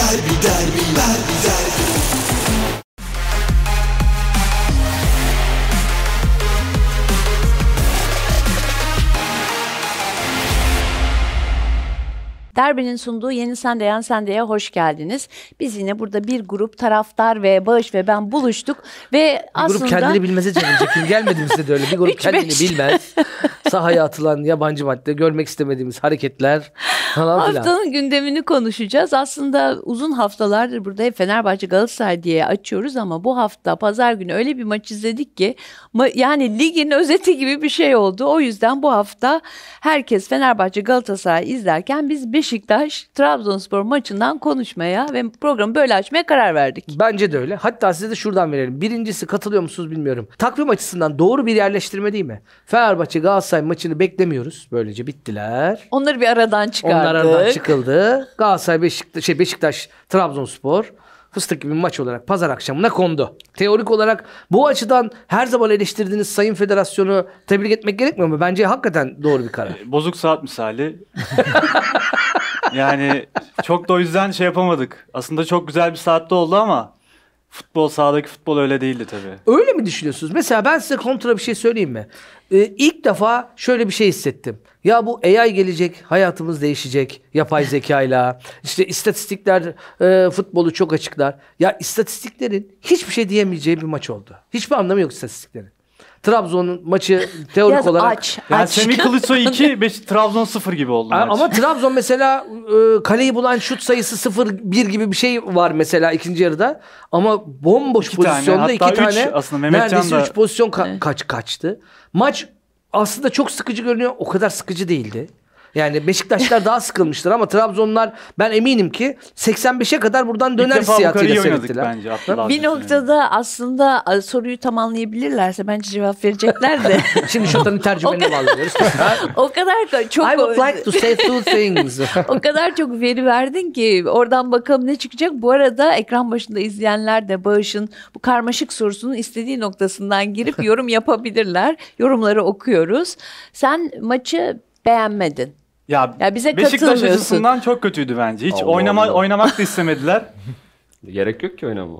derbi derbi derbi Derbi'nin sunduğu Yeni Sen de Yan Sen de'ye hoş geldiniz. Biz yine burada bir grup taraftar ve Bağış ve ben buluştuk ve Bir aslında grup kendini bilmeze challenge yapayım. Gelmedi mi size de öyle? Bir grup Üç, kendini beş. bilmez. Sahaya atılan yabancı madde, görmek istemediğimiz hareketler falan filan. haftanın gündemini konuşacağız. Aslında uzun haftalardır burada hep Fenerbahçe Galatasaray diye açıyoruz ama bu hafta pazar günü öyle bir maç izledik ki yani ligin özeti gibi bir şey oldu. O yüzden bu hafta herkes Fenerbahçe Galatasaray izlerken biz Beşiktaş Trabzonspor maçından konuşmaya ve programı böyle açmaya karar verdik. Bence de öyle. Hatta size de şuradan verelim. Birincisi katılıyor musunuz bilmiyorum. Takvim açısından doğru bir yerleştirme değil mi? Fenerbahçe Galatasaray maçını beklemiyoruz. Böylece bittiler. Onları bir aradan çıkardık. Onlar aradan çıkıldı. Galatasaray Beşiktaş, şey Beşiktaş Trabzonspor fıstık gibi bir maç olarak pazar akşamına kondu. Teorik olarak bu açıdan her zaman eleştirdiğiniz Sayın Federasyonu tebrik etmek gerekmiyor mu? Bence hakikaten doğru bir karar. Bozuk saat misali. yani çok da o yüzden şey yapamadık. Aslında çok güzel bir saatte oldu ama futbol sahadaki futbol öyle değildi tabii. Öyle mi düşünüyorsunuz? Mesela ben size kontra bir şey söyleyeyim mi? Ee, ilk defa şöyle bir şey hissettim. Ya bu AI gelecek, hayatımız değişecek yapay zekayla. İşte istatistikler e, futbolu çok açıklar. Ya istatistiklerin hiçbir şey diyemeyeceği bir maç oldu. Hiçbir anlamı yok istatistiklerin. Trabzon'un maçı teorik Biraz olarak aç, Yani aç. Semih Kılıçsoy 2, Beş, Trabzon 0 gibi oldu maç. Ama Trabzon mesela e, kaleyi bulan şut sayısı 0-1 gibi bir şey var mesela ikinci yarıda. Ama bomboş İki tane, pozisyonda iki hatta üç tane aslında Mehmetcan neredeyse da- 3 pozisyon ka- kaç kaçtı. Maç aslında çok sıkıcı görünüyor. O kadar sıkıcı değildi. Yani Beşiktaşlar daha sıkılmıştır ama Trabzonlar ben eminim ki 85'e kadar buradan döner hissiyatıyla seyrettiler. bence. Bir noktada aslında a, soruyu tamamlayabilirlerse bence cevap verecekler de. Şimdi şuradan tercümanına bağlanıyoruz. o kadar ka- çok I would like to say two things. o kadar çok veri verdin ki oradan bakalım ne çıkacak. Bu arada ekran başında izleyenler de Bağış'ın bu karmaşık sorusunun istediği noktasından girip yorum yapabilirler. Yorumları okuyoruz. Sen maçı beğenmedin. Ya, Ya bize Beşiktaş katılmıyorsun. açısından çok kötüydü bence. Hiç Allah oynama Allah. oynamak da istemediler. Gerek yok ki oynamama.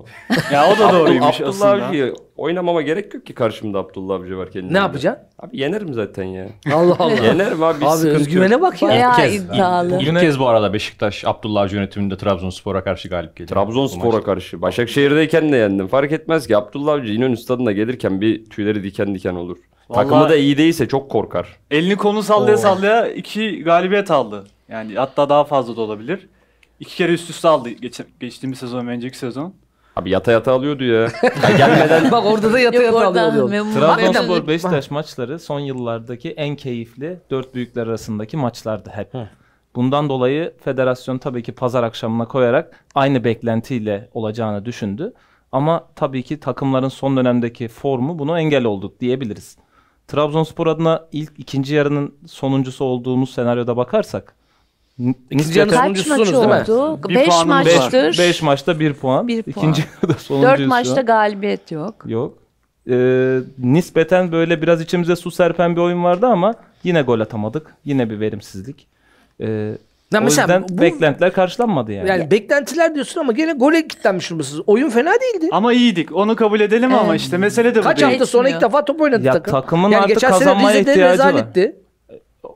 ya o da doğruymuş Abdullah aslında. Avcı'yı oynamama gerek yok ki karşımda Abdullah Avcı var kendine. ne yapacaksın? Abi yenerim zaten ya. Allah Allah. yenerim abi. bir Abi sıkıntı özgüvene bak ya. Bayağı kez- iddialı. İlk kez bu arada Beşiktaş Abdullah Avcı yönetiminde Trabzonspor'a karşı galip. Bu Trabzonspor'a karşı. Başakşehir'deyken de yendim. Fark etmez ki Abdullah Avcı İnönü stadına gelirken bir tüyleri diken diken olur. Vallahi- Takımı da iyi değilse çok korkar. Elini kolunu sallaya sallaya iki galibiyet aldı. Yani hatta daha fazla da olabilir. İki kere üst üste aldı geç, geçtiğimiz sezon ve önceki sezon. Abi yata yata alıyordu ya. ya gelmeden Bak orada da yata yata alıyor. Trabzonspor Beşiktaş maçları son yıllardaki en keyifli dört büyükler arasındaki maçlardı hep. Bundan dolayı federasyon tabii ki pazar akşamına koyarak aynı beklentiyle olacağını düşündü. Ama tabii ki takımların son dönemdeki formu bunu engel oldu diyebiliriz. Trabzonspor adına ilk ikinci yarının sonuncusu olduğumuz senaryoda bakarsak İkinci maç Sonuncusunuz değil mi? oldu? Bir 5 puanımız var. maçtır. 5 maçta 1 puan. Bir puan. İkinci yarıda sonuncuyuz 4 şu maçta galibiyet yok. Yok. Ee, nispeten böyle biraz içimize su serpen bir oyun vardı ama yine gol atamadık. Yine bir verimsizlik. Ee, Ya o mesela yüzden bu- beklentiler karşılanmadı yani. Yani beklentiler diyorsun ama gene gole kilitlenmiş durumdasınız. Oyun fena değildi. Ama iyiydik. Onu kabul edelim ama işte mesele de bu Kaç değil. hafta sonra ilk defa top oynadı Ya takım. takımın yani artık geçen sene kazanmaya Rize'de ihtiyacı var. rezaletti.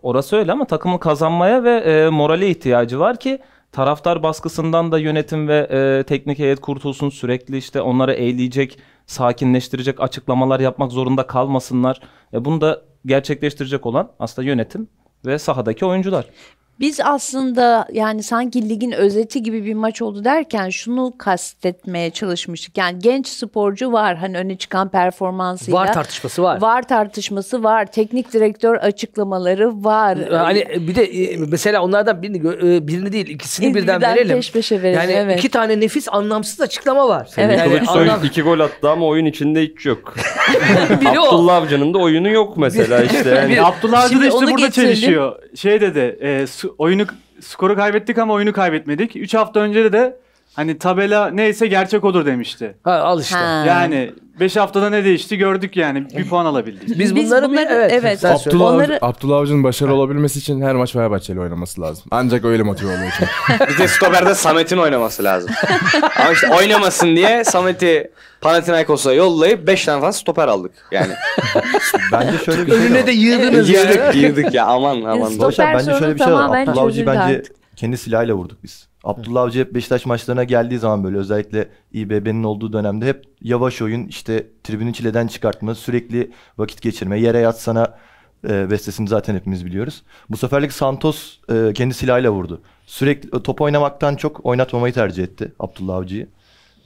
Orası öyle ama takımın kazanmaya ve e, morale ihtiyacı var ki taraftar baskısından da yönetim ve e, teknik heyet kurtulsun. Sürekli işte onları eğleyecek, sakinleştirecek açıklamalar yapmak zorunda kalmasınlar. E, bunu da gerçekleştirecek olan aslında yönetim ve sahadaki oyuncular. Biz aslında yani sanki ligin özeti gibi bir maç oldu derken şunu kastetmeye çalışmıştık. Yani genç sporcu var hani öne çıkan performansıyla. Var tartışması var. Var tartışması var. Teknik direktör açıklamaları var. Hani bir de e, mesela onlardan birini e, birini değil ikisini birden, Birden verelim. peş peşe verelim, Yani evet. iki tane nefis anlamsız açıklama var. Evet. Yani Kılıçsoy anlam- iki gol attı ama oyun içinde hiç yok. Abdullah Avcı'nın da oyunu yok mesela işte. Yani. Abdullah Avcı da işte burada getirelim. çelişiyor. Şey dedi, e, su- oyunu skoru kaybettik ama oyunu kaybetmedik. 3 hafta önce de Hani tabela neyse gerçek odur demişti. Ha, al işte. Ha. Yani 5 haftada ne değişti gördük yani. Bir puan alabildik. Biz, Biz bunları, bir- bunları- evet. evet. sen söyle. Abdullah, Onları- Avcı- Abdullah Avcı'nın başarılı olabilmesi için her maç Fenerbahçeli oynaması lazım. Ancak öyle motive oluyor. için. Bir de stoperde Samet'in oynaması lazım. Ama işte oynamasın diye Samet'i Panathinaikos'a yollayıp 5 tane falan stoper aldık. Yani Bence şöyle bir şey Önüne de yığdınız yani. girdik ya aman aman. Stoper bence şöyle bir şey var. Abdullah Avcı'yı çözüldü bence kendi silahıyla vurduk biz. Abdullah Avcı hep Beşiktaş maçlarına geldiği zaman böyle özellikle İBB'nin olduğu dönemde hep yavaş oyun işte tribünü çileden çıkartma sürekli vakit geçirme yere yatsana e, bestesini zaten hepimiz biliyoruz. Bu seferlik Santos e, kendi silahıyla vurdu. Sürekli e, top oynamaktan çok oynatmamayı tercih etti Abdullah Avcı'yı.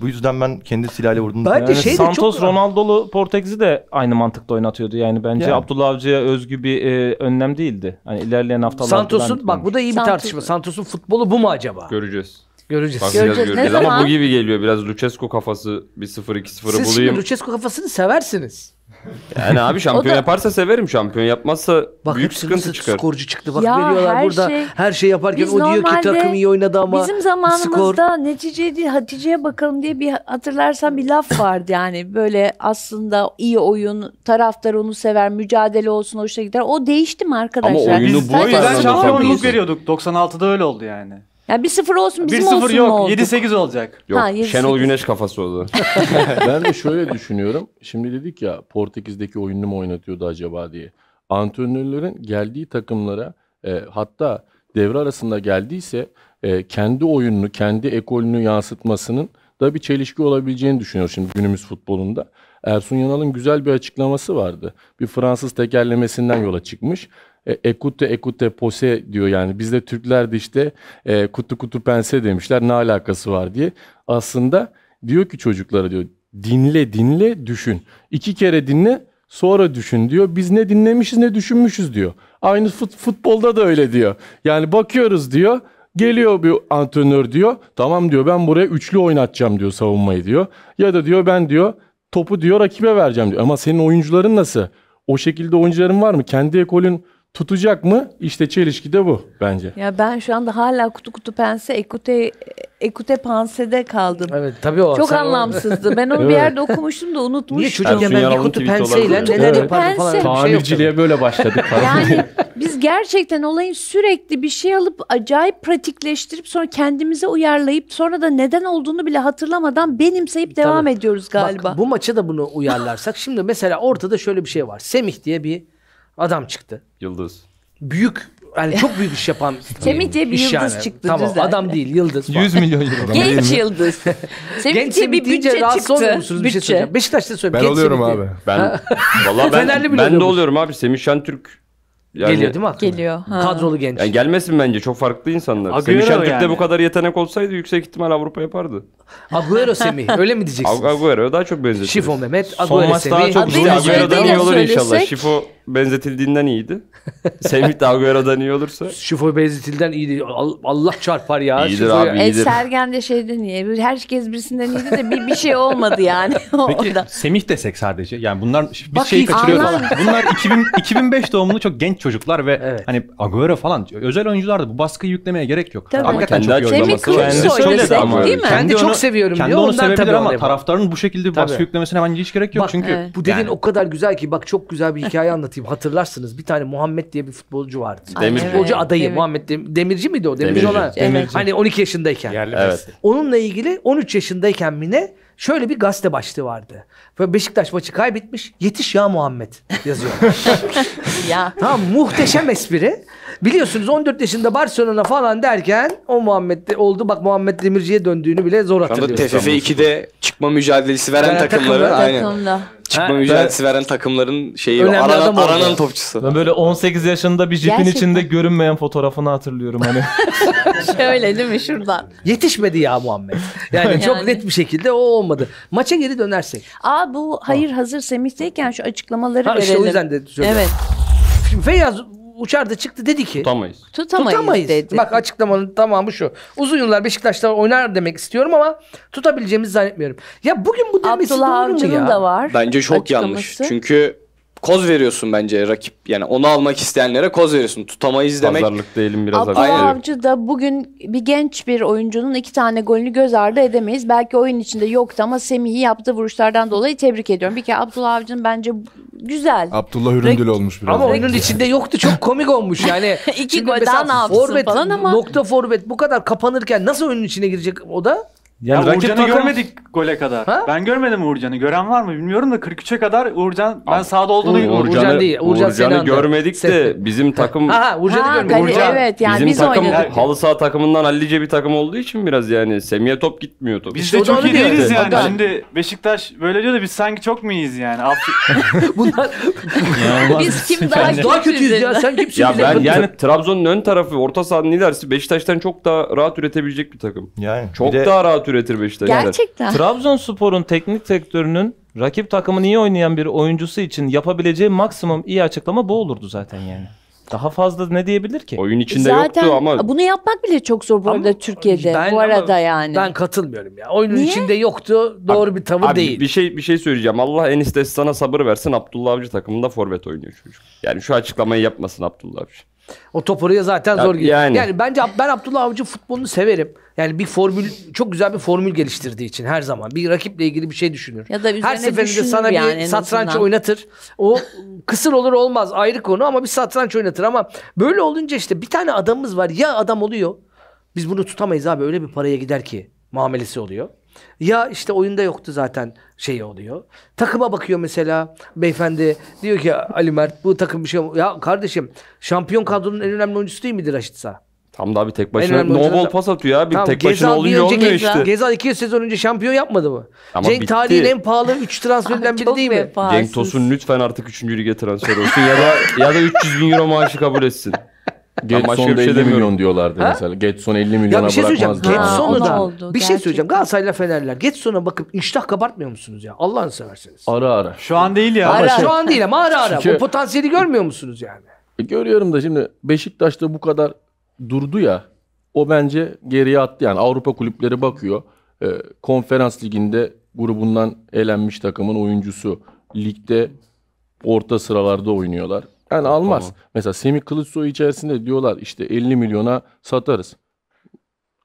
Bu yüzden ben kendi silahıyla vurduğunu Bence Yani şey de Santos, çok... Ronaldo'lu Portekiz'i de aynı mantıkta oynatıyordu. Yani bence Yani. Abdullah Avcı'ya özgü bir e, önlem değildi. Hani ilerleyen haftalarda Santos'un bak bu da iyi bir Santos- tartışma. Santos'un futbolu bu mu acaba? Göreceğiz. Göreceğiz. Bakacağız Göreceğiz. Ne göreceğiz. Ama zaman? bu gibi geliyor. Biraz Lucescu kafası bir 0-2-0'ı Siz bulayım. şimdi Lucescu kafasını seversiniz. Yani abi şampiyon da- yaparsa severim. Şampiyon yapmazsa Bak büyük sıkıntı çıkar. skorcu çıktı. Bak Ya veriyorlar her burada şey- her şey yaparken Biz o diyor ki normalde takım iyi oynadı ama Bizim skor. zamanımızda neticeye değil Hatice'ye bakalım diye bir hatırlarsan bir laf vardı yani böyle aslında iyi oyun taraftar onu sever mücadele olsun hoşuna gider o değişti mi arkadaşlar? oyunu Biz bu yüzden şampiyonluk veriyorduk. 96'da öyle oldu yani. Ya bir sıfır olsun bizim 1-0 olsun mu yok. oldu? 7-8 olacak. Yok Ha, yedi Şenol sekiz. Güneş kafası o da. ben de şöyle düşünüyorum. Şimdi dedik ya Portekiz'deki oyununu mu oynatıyordu acaba diye. Antrenörlerin geldiği takımlara e, hatta devre arasında geldiyse e, kendi oyununu, kendi ekolünü yansıtmasının da bir çelişki olabileceğini düşünüyorum şimdi günümüz futbolunda. Ersun Yanal'ın güzel bir açıklaması vardı. Bir Fransız tekerlemesinden yola çıkmış. E, ekute ekute pose diyor yani. Bizde Türkler de işte e, kutu kutu pense demişler. Ne alakası var diye. Aslında diyor ki çocuklara diyor dinle dinle düşün. İki kere dinle sonra düşün diyor. Biz ne dinlemişiz ne düşünmüşüz diyor. Aynı fut, futbolda da öyle diyor. Yani bakıyoruz diyor. Geliyor bir antrenör diyor. Tamam diyor ben buraya üçlü oynatacağım diyor savunmayı diyor. Ya da diyor ben diyor topu diyor rakibe vereceğim diyor. Ama senin oyuncuların nasıl? O şekilde oyuncuların var mı? Kendi ekolün tutacak mı? İşte çelişki de bu bence. Ya ben şu anda hala kutu kutu pense ekute ekute pansede kaldım. Evet tabii o. Çok anlamsızdı. Ben onu bir yerde okumuştum da unutmuştum. Niye çocukken Ersun ben bir kutu penseyle neler Evet. yapardım falan. şey Tamirciliğe böyle başladık. Yani biz gerçekten olayın sürekli bir şey alıp acayip pratikleştirip sonra kendimize uyarlayıp sonra da neden olduğunu bile hatırlamadan benimseyip devam Tabii. ediyoruz galiba. Bak bu maça da bunu uyarlarsak şimdi mesela ortada şöyle bir şey var. Semih diye bir adam çıktı. Yıldız. Büyük yani çok büyük iş yapan Semih diye bir iş yıldız çıktı, Tamam güzel. adam değil yıldız. falan. 100 milyon euro. Genç yıldız. Semih diye bir bütçe çıktı. musunuz? Bir şey Bütçe. söyleyeceğim. Beşiktaş'ta söyleyeyim. Ben Genç oluyorum abi. diye. Ben vallahi ben, bile ben de oluyorum abi. Semih Şentürk yani, Geliyor değil mi aklına? Geliyor. Ha. Kadrolu genç. Yani gelmesin bence çok farklı insanlar. Agüero Semih Şentürk'te yani. bu kadar yetenek olsaydı yüksek ihtimal Avrupa yapardı. Agüero Semih öyle mi diyeceksiniz? Agüero'ya daha çok benzetiyoruz. Şifo Mehmet, Son Agüero maç daha Semih. çok Abi İşte Biraz Agüero'dan iyi olur inşallah. Şifo benzetildiğinden iyiydi. Semih de Agüero'dan iyi olursa. Şifo Benzitil'den iyiydi. Al- Allah çarpar ya. İyidir Şifo'ya- abi. E, iyidir. Sergen de şeyden iyi. Herkes birisinden iyiydi de bir, bir şey olmadı yani. Peki Orada. Semih desek sadece. Yani bunlar biz Bak şeyi iyi kaçırıyoruz. fikir. Bunlar 2000, 2005 doğumlu çok genç çocuklar ve Evet. hani Agüero falan özel oyuncular da bu baskıyı yüklemeye gerek yok. Tabii. Hakikaten Kendi çok iyi oynaması var. Kendisi Kılıçsoy öyle de desek ama. değil mi? Kendi çok onu- seviyorum kendi diyor, onu ondan sevebilir tabii ama taraftarın bu şekilde Tabii. baskı yüklemesine bence hiç gerek yok. Bak, çünkü evet. Bu dediğin yani- o kadar güzel ki bak çok güzel bir hikaye anlatayım. Hatırlarsınız bir tane Muhammed diye bir futbolcu vardı. Demir. Evet, Futbolcu adayı evet. Muhammed Dem- Demirci miydi o? Demirci, Demirci. ona. Evet. Hani 12 yaşındayken. Evet. Onunla ilgili 13 yaşındayken mi ne şöyle bir gazete başlığı vardı. Ve Beşiktaş maçı kaybetmiş. Yetiş ya Muhammed yazıyor. Ya. tamam muhteşem espri. Biliyorsunuz 14 yaşında Barcelona falan derken o Muhammed de oldu. Bak Muhammed Demirci'ye döndüğünü bile zor hatırlıyoruz. TFF 2'de çıkma mücadelesi veren Veren takımları. takımlar, Aynen. Takımda. Çıkma Ha, mücadelesi veren takımların şeyi Önemli aranan, aranan topçusu. Ben böyle 18 yaşında bir jipin Gerçekten. içinde görünmeyen fotoğrafını hatırlıyorum hani. Şöyle değil mi şuradan? Yetişmedi ya Muhammed. Yani, çok Yani. net bir şekilde o olmadı. Maça geri dönersek. Aa bu hayır hazır Semih'teyken şu açıklamaları Ha, verelim. işte o yüzden de söylüyorum. Evet. Şimdi Feyyaz uçarda çıktı dedi ki Tutamayız. Tutamayız, tutamayız. dedi. Bak açıklamanın tamamı şu. Uzun yıllar Beşiktaş'ta oynar demek istiyorum ama tutabileceğimizi zannetmiyorum. Ya bugün bu demesi Abdullah doğru mu ya? da var. Bence çok açıklaması. yanlış. Çünkü koz veriyorsun bence rakip. Yani onu almak isteyenlere koz veriyorsun. Tutamayız demek. Pazarlık değilim biraz Abdullah Aynen. Avcı da bugün bir genç bir oyuncunun iki tane golünü göz ardı edemeyiz. Belki oyun içinde yoktu ama Semih'i yaptığı vuruşlardan dolayı tebrik ediyorum. Bir kere Abdullah Avcı'nın bence güzel. Abdullah Hüründül olmuş biraz. Ama oyunun içinde yoktu. Çok komik olmuş yani. İki gol daha ne yapsın forvet, falan ama- Nokta forvet bu kadar kapanırken nasıl oyunun içine girecek o da? Ya rakip Uğurcan'ı takım- görmedik gole kadar. Ha? Ben görmedim Uğurcan'ı. Gören var mı bilmiyorum da 43'e kadar Uğurcan ben sahada olduğunu Uğur- gördüm. Uğurcan Uğurcan'ı, değil, Uğurcan Uğurcan'ı Senan'dı. görmedik de bizim takım Ha, Uğurcan'ı Ha, görmedim. kale- Uğurcan- evet yani bizim biz takım oynadık. halı saha takımından hallice bir takım olduğu için biraz yani Semih'e top gitmiyor top. Biz İşte de çok iyi değiliz yani. Hatta- Şimdi Beşiktaş böyle diyor da biz sanki çok mu iyiyiz yani? Bunlar Biz kim daha Biz daha kötüyüz ya. Sen kimsin? Ya ben yani Trabzon'un ön tarafı orta sahanın ilerisi Beşiktaş'tan çok daha rahat üretebilecek bir takım. Yani Çok daha rahat üretir Beşiktaş. Gerçekten. Trabzonspor'un teknik direktörünün rakip takımın iyi oynayan bir oyuncusu için yapabileceği maksimum iyi açıklama bu olurdu zaten yani. Daha fazla ne diyebilir ki? Oyun içinde Zaten yoktu ama bunu yapmak bile çok zor burada Türkiye'de Ben bu ama arada yani. Ben katılmıyorum ya. Oyunun Niye? içinde yoktu. Doğru bir tavır Abi değil. bir şey bir şey söyleyeceğim. Allah en istesi sana sabır versin. Abdullah Avcı takımında forvet oynuyor çocuk. Yani şu açıklamayı yapmasın Abdullah Avcı. O top oraya zaten Ya- zor gidiyor. yani. Yani. bence ben Abdullah Avcı futbolunu severim. Yani bir formül çok güzel bir formül geliştirdiği için her zaman bir rakiple ilgili bir şey düşünür. Ya da her seferinde sana yani bir satranç azından. oynatır. O kısır olur olmaz ayrı konu ama bir satranç oynatır ama böyle olunca işte bir tane adamımız var ya adam oluyor. Biz bunu tutamayız abi öyle bir paraya gider ki muamelesi oluyor. Ya işte oyunda yoktu zaten şey oluyor. Takıma bakıyor mesela beyefendi diyor ki Ali Mert bu takım bir şey ya kardeşim şampiyon kadronun en önemli oyuncusu değil midir Raşit Sağ? Tam da abi tek başına no ball da- pas atıyor abi. Tamam, tek başına Gezal bir olunca olmuyor Gezal- işte. Gezal 2 sezon önce şampiyon yapmadı mı? Ama Cenk bitti. tarihin en pahalı 3 transferinden biri değil mi? vefasız. Cenk Tosun lütfen artık 3. lige transfer olsun ya da ya da 300 bin euro maaşı kabul etsin. Ben başka Getson bir da şey 50 demiyorum. milyon diyorlardı Ha? mesela. Getson 50 Ya milyona bir şey söyleyeceğim. Getson'u da oldu, bir şey gerçekten. söyleyeceğim. Galatasaray'la Fenerler. Getson'a bakıp iştah kabartmıyor musunuz ya? Allah'ını severseniz. Ara ara. Şu an değil ya. Ara, Şu an değil ama ara ara. Çünkü- O potansiyeli görmüyor musunuz yani? E, Görüyorum da şimdi Beşiktaş'ta bu kadar durdu ya. O bence geriye attı yani Avrupa kulüpleri bakıyor. E, konferans liginde grubundan elenmiş takımın oyuncusu ligde orta sıralarda oynuyorlar. Yani almaz. Mesela Semih Kılıçsoy içerisinde diyorlar işte 50 milyona satarız.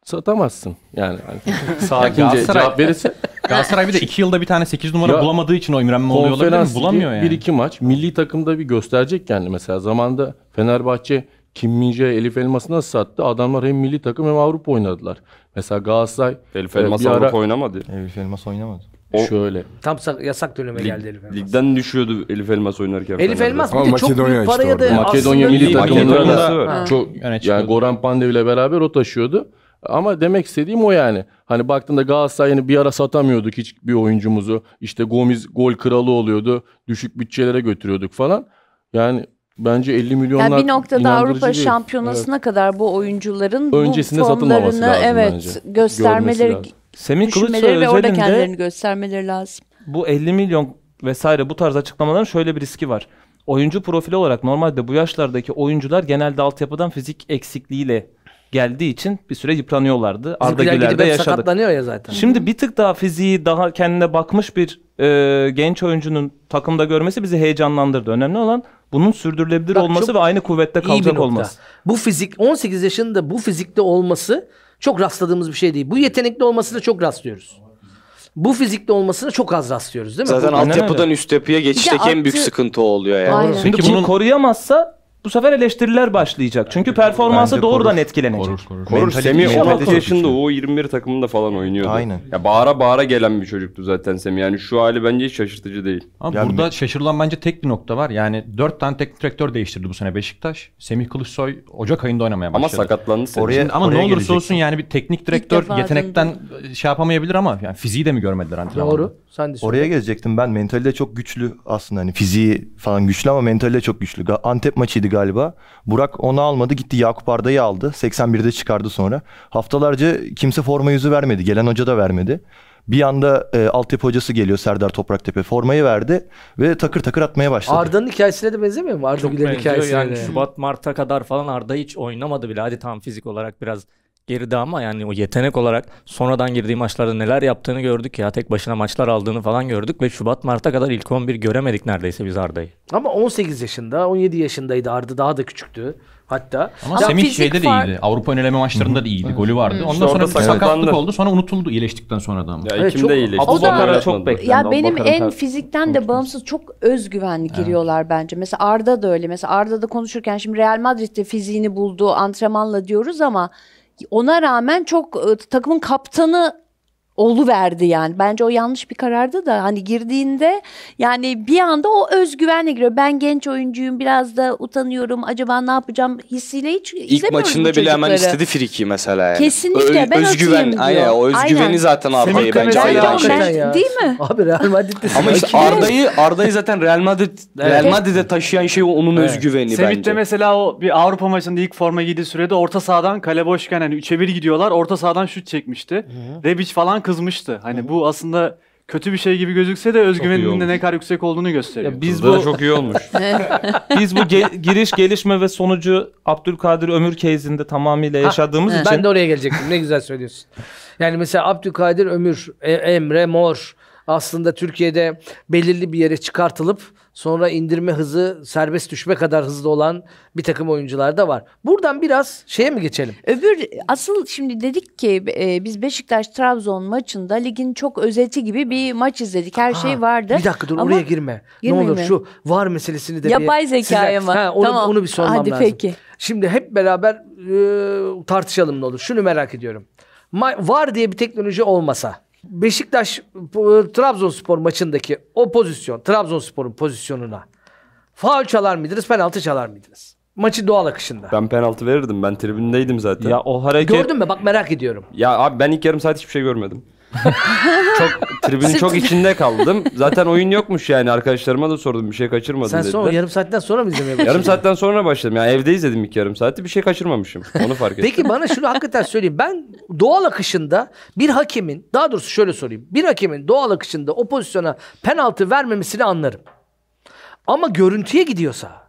Satamazsın. Yani hani sakince cevap verirse Galatasaray bir de 2 yılda bir tane 8 numara Ya, bulamadığı için o imrenme oluyor olabilir mi? konferans Bulamıyor yani. bir iki maç milli takımda bir gösterecek kendi mesela zamanda Fenerbahçe Kim Min-jae, Elif Elmas'ı nasıl sattı? Adamlar hem milli takım hem Avrupa oynadılar. Mesela Galatasaray Elif e, Elmas bir ara- Avrupa oynamadı. Elif Elmas oynamadı. O- şöyle Tam sa- yasak döneme Lig- geldi Elif Elmas. ligden düşüyordu Elif Elmas oynarken. Elif. Elmas bir de çok Makedonya büyük işte paraya da orada. Makedonya milli takımında Makedonya'da da çok yani. Goran Pandev ile beraber o taşıyordu. Ama demek istediğim o yani. Hani baktığında Galatasaray'ını bir ara satamıyorduk hiç bir oyuncumuzu. İşte Gomis gol kralı oluyordu. Düşük bütçelere götürüyorduk falan. Yani bence 50 milyonlar Yani bir noktada Avrupa değil. Şampiyonasına kadar bu oyuncuların Öncesinde bu satılmaması formlarını lazım evet bence. göstermeleri lazım. Semih Kılıçsoy ve orada kendilerini göstermeleri lazım. bu 50 milyon vesaire bu tarz açıklamaların şöyle bir riski var. Oyuncu profili olarak normalde bu yaşlardaki oyuncular genelde altyapıdan fizik eksikliğiyle geldiği için bir süre yıpranıyorlardı. Arda Güler'de yaşadık. sakatlanıyor ya zaten. Şimdi bir tık daha fiziği daha kendine bakmış bir e, genç oyuncunun takımda görmesi bizi heyecanlandırdı. Önemli olan bunun sürdürülebilir Bak, olması ve aynı kuvvette kalacak olması. Bu fizik 18 yaşında bu fizikte olması çok rastladığımız bir şey değil. Bu yetenekli olmasına çok rastlıyoruz. Bu fizikte olmasına çok az rastlıyoruz değil mi? Zaten altyapıdan üst yapıya geçişteki en büyük sıkıntı o oluyor yani. Aynen. Çünkü Peki bunu koruyamazsa bu sefer eleştiriler başlayacak. Çünkü performansı Bence doğrudan korur. etkilenecek. Korur, korur. Korur Mentalite Semih inşallah 16 korur. yaşında o 21 takımında falan oynuyordu. Aynen. Ya bağıra bağıra gelen bir çocuktu zaten Semih. Yani şu hali bence hiç şaşırtıcı değil. Ama Yani burada şaşırılan bence tek bir nokta var. Yani 4 tane teknik direktör değiştirdi bu sene Beşiktaş. Semih Kılıçsoy Ocak ayında oynamaya Ama başladı. sakatlandı Semih. Oraya- Şimdi ama oraya ne olursa gelecektim. olsun yani bir teknik direktör yetenekten şey yapamayabilir ama yani fiziği de mi görmediler antrenmanda? Doğru. Sen de söyle. Oraya gelecektim ben. Mentalite çok güçlü aslında. Hani fiziği falan güçlü ama mentalite çok güçlü. Ga- Antep maçıydı galiba. Burak onu almadı. Gitti Yakup Arda'yı aldı. 81'de çıkardı sonra. Haftalarca kimse forma yüzü vermedi. Gelen hoca da vermedi. Bir anda e, altyapı hocası geliyor Serdar Topraktepe. Formayı verdi ve takır takır atmaya başladı. Arda'nın hikayesine de benzemiyor mu? Arda Güler'in benziyor hikayesine yani de. Şubat Mart'a kadar falan Arda hiç oynamadı bile. Hadi tamam fizik olarak biraz geride ama yani o yetenek olarak sonradan girdiği maçlarda neler yaptığını gördük ya. Tek başına maçlar aldığını falan gördük ve Şubat Mart'a kadar ilk 11 göremedik neredeyse biz Arda'yı. Ama 18 yaşında, 17 yaşındaydı Arda daha da küçüktü hatta. Ama Ya Semih fizik şeyde de iyiydi. Avrupa öneleme maçlarında da iyiydi. Golü vardı. Ondan İşte sonra sakatlık sakatlandı. oldu. Sonra unutuldu iyileştikten sonra da ama. Ya Evet, çok- iyileşti. O da- Abubakar'a çok beklendi. Ya benim Abubakar'ın en ter- fizikten de bağımsız çok özgüvenli giriyorlar bence. Mesela Arda da öyle. Mesela Arda'da konuşurken şimdi Real Madrid'de fiziğini bulduğu antrenmanla diyoruz ama ona rağmen çok takımın kaptanı verdi yani. Bence o yanlış bir karardı da hani girdiğinde yani bir anda o özgüvenle giriyor. Ben genç oyuncuyum biraz da utanıyorum. Acaba ne yapacağım hissiyle hiç İlk maçında bile hemen çocukları. istedi friki mesela yani. Kesinlikle, ben özgüven, diyor. aynen o özgüveni Aynen. zaten Arda'yı bence ayıran şey. ben- Değil mi? Abi Real Madrid'de Ama işte Arda'yı Arda'yı zaten Real Madrid Real. Madrid'e taşıyan şey onun Evet. özgüveni Semih bence. de mesela o bir Avrupa maçında ilk forma giydiği sürede orta sahadan kale boşken hani 3'e 1 gidiyorlar. Orta sahadan şut çekmişti. Rebic falan kızmıştı. Hani bu aslında kötü bir şey gibi gözükse de özgüveninin de ne kadar yüksek olduğunu gösteriyor. Ya biz bu çok iyi olmuş. biz bu ge- giriş gelişme ve sonucu Abdülkadir Ömür case'inde tamamıyla yaşadığımız için Ben de oraya gelecektim. Ne güzel söylüyorsun. Yani mesela Abdülkadir Ömür, E- Emre Mor aslında Türkiye'de belirli bir yere çıkartılıp sonra indirme hızı serbest düşme kadar hızlı olan bir takım oyuncular da var. Buradan biraz şeye mi geçelim? Öbür asıl şimdi dedik ki e, biz Beşiktaş Trabzon maçında ligin çok özeti gibi bir maç izledik. Her şey Ha, vardı. Bir dakika dur Ama oraya girme. Ne olur mi? şu var meselesini de Yapay bir zekaya size- mı? Ha, onu, Tamam. onu bir sormam Hadi lazım. peki. Şimdi hep beraber e, tartışalım ne olur. Şunu merak ediyorum. Ma- var diye bir teknoloji olmasa Beşiktaş e, Trabzonspor maçındaki o pozisyon Trabzonspor'un pozisyonuna faul çalar mıydınız penaltı çalar mıydınız? Maçın doğal akışında. Ben penaltı verirdim. Ben tribündeydim zaten. ya Ya, o hareket Gördün mü? Bak merak ediyorum. abi ben ilk yarım saat hiçbir şey görmedim. çok tribünün çok içinde kaldım. Zaten oyun yokmuş yani. Arkadaşlarıma da sordum bir şey kaçırmadım Sen dediler. sonra yarım saatten sonra mı izlemeye başladın? Yarım saatten sonra başladım. Yani evde izledim ilk yarım saati. Bir şey kaçırmamışım. Onu fark ettim. Peki bana şunu hakikaten söyleyeyim. Ben doğal akışında bir hakemin, daha doğrusu şöyle sorayım. Bir hakemin doğal akışında o pozisyona penaltı vermemesini anlarım. Ama görüntüye gidiyorsa,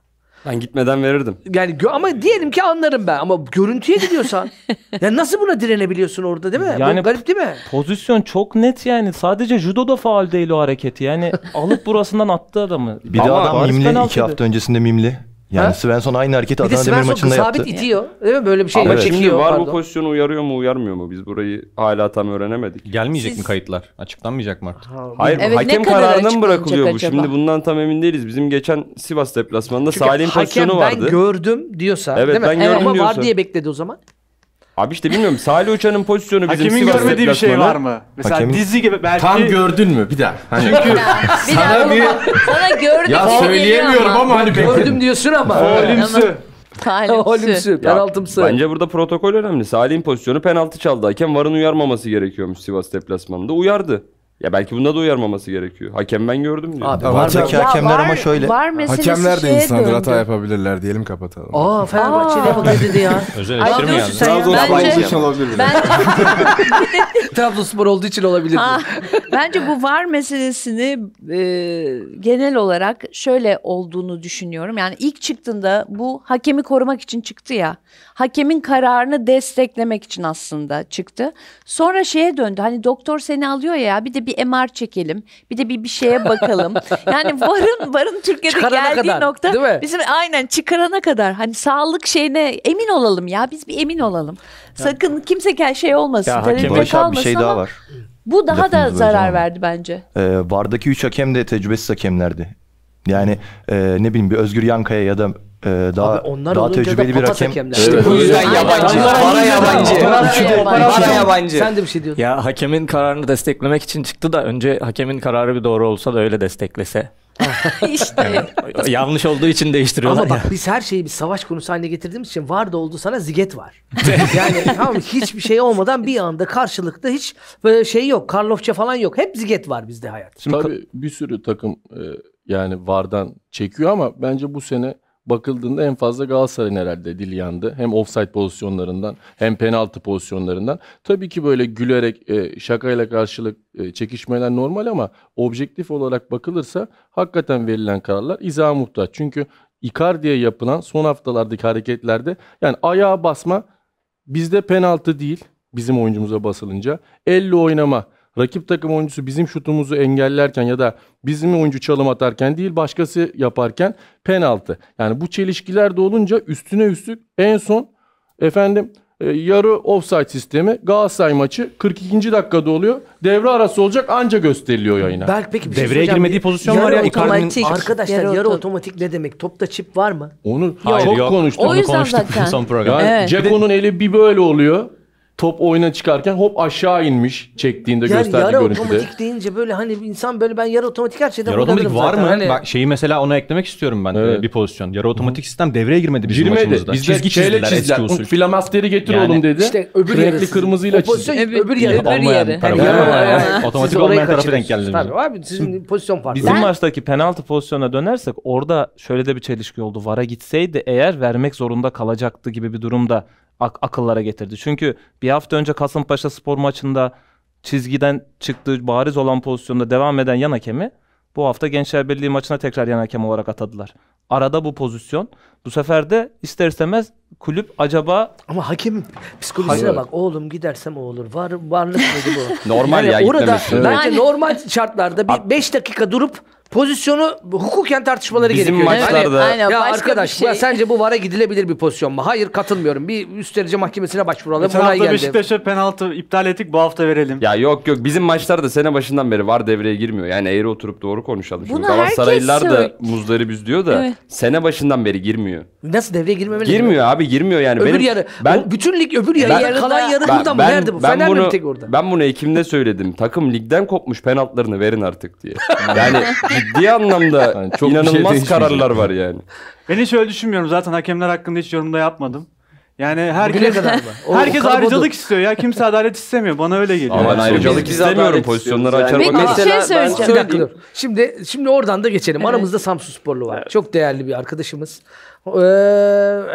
Ben gitmeden verirdim. yani gö- ama diyelim ki anlarım ben ama görüntüye gidiyorsa, ya nasıl buna direnebiliyorsun orada değil mi? Yani- Bu garip değil mi? pozisyon çok net yani. Sadece judoda faal değil o hareketi. Yani alıp burasından attı adamı. Bir de Ama adam mimli iki hafta öncesinde mimli. Yani Ha? Svensson aynı hareketi Bir de Adana Demir Svensson maçında sabit yaptı. itiyor. Değil mi? Böyle bir şey Ama çekiyor. şimdi var bu pardon. pozisyonu uyarıyor mu uyarmıyor mu? Biz burayı hala tam öğrenemedik. Gelmeyecek Siz- mi kayıtlar? Açıklanmayacak mı artık? Hayır Evet, ne hakem kadar kararına mı bırakılıyor bu? acaba? Şimdi bundan tam emin değiliz. Bizim geçen Sivas deplasmanında Salih'in hakem pozisyonu vardı. ben gördüm diyorsa Evet, değil mi? ben gördüm Ama var diye bekledi o zaman. Abi işte bilmiyorum. Salih Uçan'ın pozisyonu bizim Hakemin Sivas görmediği bir şey deplasmanı- var mı? Mesela Hakemin- dizi gibi belki Tam gördün mü? Bir daha. Hani Bir sana bir... sana gördük. ya söyleyemiyorum geliyor ama hani Gördüm diyorsun ama. Ölümsü. Falimsi. Olimsi, Ya, penaltımsı. Bence burada protokol önemli. Salih'in pozisyonu penaltı çaldı. Hakem varın uyarmaması gerekiyormuş Sivas deplasmanında. Uyardı. Ya belki bunda da uyarmaması gerekiyor. Hakem ben gördüm diyor. Abi Var Ya hakemler ama var- şöyle. Var meselesi Hakemler de şeye insandır döndü. hata yapabilirler diyelim kapatalım. Aa Fenerbahçe'ye bak ne dedi ya. Özel Ay eleştiri mi diyorsun geldi? sen ya. Trabzonspor Bence, olduğu için olabilir. ben, Trabzonspor olduğu için olabilir. Ha, bence bu var meselesini e, genel olarak şöyle olduğunu düşünüyorum. Yani ilk çıktığında bu hakemi korumak için çıktı ya. Hakemin kararını desteklemek için aslında çıktı. Sonra şeye döndü. Hani doktor seni alıyor ya bir de bir MR çekelim. Bir de bir bir şeye bakalım. Yani varın varın Türkiye'de Çıkarana geldiği kadar, nokta değil mi? bizim aynen çıkarana kadar hani sağlık şeyine emin olalım ya. Biz bir emin olalım. Sakın kimse şey olmasın. Ya tereddütte hakem- Barış abi bir şey ama daha var. Bu daha da zarar ama. verdi bence. Ee, VAR'daki 3 hakem de tecrübesiz hakemlerdi. Yani e, ne bileyim bir Özgür Yankaya ya da daha Abi onlar daha olunca da tecrübeli bir hakem. hakemler. İşte Evet. bu yüzden yabancı. Para yabancı. Para yabancı. Para yabancı. Sen de bir şey diyordun. Ya hakemin kararını desteklemek için çıktı da önce hakemin kararı bir doğru olsa da öyle desteklese. işte. Yanlış olduğu için değiştiriyorlar Ama ya. bak biz her şeyi bir savaş konusu haline getirdiğimiz için var da oldu sana ziget var. yani tamam hiçbir şey olmadan bir anda karşılıklı hiç böyle şey yok. Karlofça falan yok. Hep ziget var bizde hayat. Tabii bir sürü takım e, yani VAR'dan çekiyor ama bence bu sene bakıldığında en fazla Galatasaray'ın herhalde dili yandı. Hem offside pozisyonlarından hem penaltı pozisyonlarından. Tabii ki böyle gülerek e, şakayla karşılık e, çekişmeler normal ama objektif olarak bakılırsa hakikaten verilen kararlar izaha muhtaç. Çünkü Icardi'ye yapılan son haftalardaki hareketlerde yani ayağa basma bizde penaltı değil bizim oyuncumuza basılınca. Elle oynama. Rakip takım oyuncusu bizim şutumuzu engellerken ya da bizim oyuncu çalım atarken değil başkası yaparken penaltı. Yani bu çelişkiler de olunca üstüne üstlük en son efendim e, yarı offside sistemi Galatasaray maçı 42. dakikada oluyor. Devre arası olacak anca gösteriliyor yayına. Berk peki bir şey Devreye söyleyeceğim. girmediği pozisyon var ya, Yarı Icardi'nin- otomatik. Arkadaşlar Yarı yarı oto- otomatik ne demek? Topta çip var mı? Onu Hayır, çok yok. konuştuk. O Onu yüzden konuştuk zaten. son programda. Yani Evet. Ceko'nun eli bir böyle oluyor. Top oyuna çıkarken hop aşağı inmiş çektiğinde Yani gösterdiği yarı görüntüde. otomatik deyince böyle hani insan böyle ben yarı otomatik her şeyden Yarı otomatik var mı? Hani- Bak şeyi mesela ona eklemek istiyorum ben Evet. e, bir pozisyon. Yarı otomatik sistem devreye girmedi bizim Girmedi. maçımızda. Bizde Çizgi çizdiler çizdiler. eski usul. Filamasteri getir Yani oğlum dedi. İşte öbür Renkli kırmızıyla çizdi. öbür, yarı. öbür Olmayan yarı. tarafı. Yani yarı- Ha, yani Otomatik olmayan tarafı denk geldi. Tabii abi sizin pozisyon farklı. Bizim maçtaki penaltı pozisyonuna dönersek orada şöyle de bir çelişki oldu. VAR'a gitseydi eğer vermek zorunda kalacaktı gibi bir durumda ak- akıllara getirdi. Çünkü bir hafta önce Kasımpaşa spor maçında çizgiden çıktığı bariz olan pozisyonda devam eden yan hakemi bu hafta Gençler Birliği maçına tekrar yan hakem olarak atadılar. Arada bu pozisyon. Bu sefer de ister istemez kulüp acaba Ama hakemin psikolojisine Hayır. bak. Oğlum gidersem olur. Var, varlık mıydı bu? Normal Yani ya orada gitmemesi. bence Evet. normal şartlarda bir 5 dakika durup pozisyonu hukuken tartışmaları Bizim gerekiyor. maçlarda- Hani, Aynen, ya başka arkadaş bir şey. bu- sence bu VAR'a gidilebilir bir pozisyon mu? Hayır katılmıyorum. Bir üst derece mahkemesine başvuralım. Geçen hafta. Beşiktaş'a penaltı iptal ettik bu hafta verelim. Ya yok yok bizim maçlarda sene başından beri var devreye girmiyor. Yani eğri oturup doğru konuşalım. Şimdi Bunu Galatasaraylılar herkes da söyle- muzdarip diyor da Evet. sene başından beri girmiyor. Nasıl devreye girmemeli? Girmiyor abi girmiyor yani. Öbür Benim, yarı. Ben, o bütün lig öbür yarı. Ben- yarı kalan yarı ben- burada mı? ben- Nerede bu? ben Fener mi bunu- bir tek orada? Ben bunu Ekim'de söyledim. Takım ligden kopmuş penaltılarını verin artık diye. Yani ciddi anlamda Yani çok şey inanılmaz değişmeyecek. kararlar var yani. Ben hiç öyle düşünmüyorum. Zaten hakemler hakkında hiç yorumda yapmadım. Yani herkes kadar? O- herkes o ayrıcalık istiyor ya. Kimse adalet istemiyor. Bana öyle geliyor. Ama Evet, ayrıcalık istemiyorum. Pozisyonları istiyoruz açar yani. Şey Mesela ben söyleyeceğim. Bir dakika dur. Şimdi şimdi oradan da geçelim. Evet. Aramızda Samsun Sporlu var. Çok değerli bir arkadaşımız. Ee,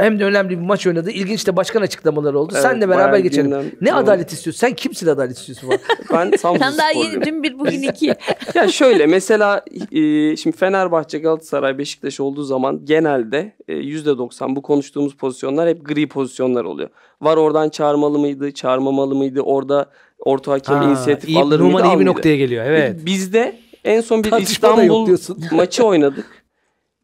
hem de önemli bir maç oynadı. İlginç de başkan açıklamaları oldu. Evet, Senle beraber bayağı geçelim. gündem Ne yoğun. adalet istiyorsun? Sen kimsin adalet istiyorsun? Ben Samsun sen daha yeni dün bir bugün iki. Ya şöyle mesela e, şimdi Fenerbahçe, Galatasaray, Beşiktaş olduğu zaman genelde e, %90 bu konuştuğumuz pozisyonlar hep gri pozisyonlar oluyor. Var oradan çağırmalı mıydı, çağırmamalı mıydı? Orada orta hakem Ha, inisiyatif iyi- alır mıydı, Numan iyi bir noktaya geliyor. Evet. Bizde en son bir Tartışma İstanbul maçı oynadık.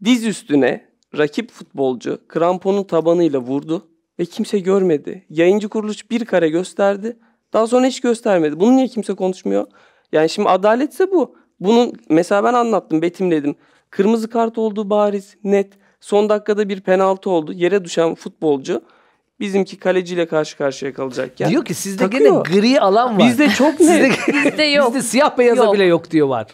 Diz üstüne rakip futbolcu kramponun tabanıyla vurdu ve kimse görmedi. Yayıncı kuruluş bir kare gösterdi. Daha sonra hiç göstermedi. Bunu niye kimse konuşmuyor? Yani şimdi adaletse bu. Bunun mesela ben anlattım, betimledim. Kırmızı kart olduğu bariz, net. Son dakikada bir penaltı oldu. Yere düşen futbolcu bizimki kaleciyle karşı karşıya kalacakken. Diyor ki sizde Takıyor. gene gri alan var. Bizde çok Sizde, net. Bizde yok. bizde siyah beyaza Yok. bile yok diyor var.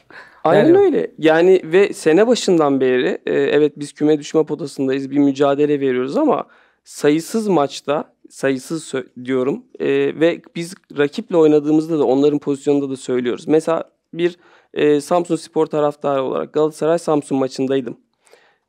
Aynen Yani- öyle. Yani ve sene başından beri e, evet biz küme düşme potasındayız. Bir mücadele veriyoruz ama sayısız maçta sayısız diyorum e, ve biz rakiple oynadığımızda da onların pozisyonunda da söylüyoruz. Mesela bir e, Samsun Spor taraftarı olarak Galatasaray Samsun maçındaydım.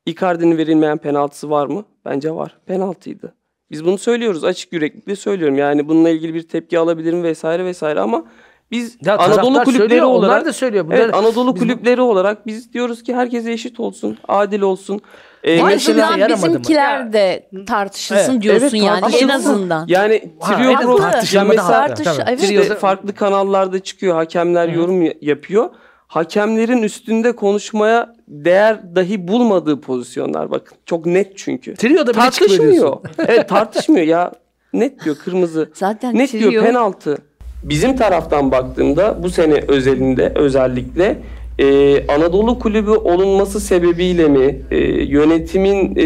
Icardi'nin verilmeyen penaltısı var mı? Bence var. Penaltıydı. Biz bunu söylüyoruz. Açık yüreklilikle söylüyorum. Yani bununla ilgili bir tepki alabilirim vesaire vesaire ama biz Ya Anadolu kulüpleri söylüyor, onlar olarak da söylüyor. Bunlar- Evet Anadolu biz- kulüpleri olarak biz diyoruz ki herkese eşit olsun, adil olsun. Ee, En azından yaramadı mı? bizimkiler de tartışılsın Evet, diyorsun evet, yani en azından. Yani trio evet, pro- mesela. Tartış- evet. işte farklı kanallarda çıkıyor, hakemler yorum ya- yapıyor. Hakemlerin üstünde konuşmaya değer dahi bulmadığı pozisyonlar bakın. Çok net çünkü. Trio'da bile Tartışmıyor. evet tartışmıyor ya. Net diyor kırmızı. Zaten Net trio- diyor penaltı. Bizim taraftan baktığımda bu sene özelinde özellikle e, Anadolu kulübü olunması sebebiyle mi e, yönetimin e,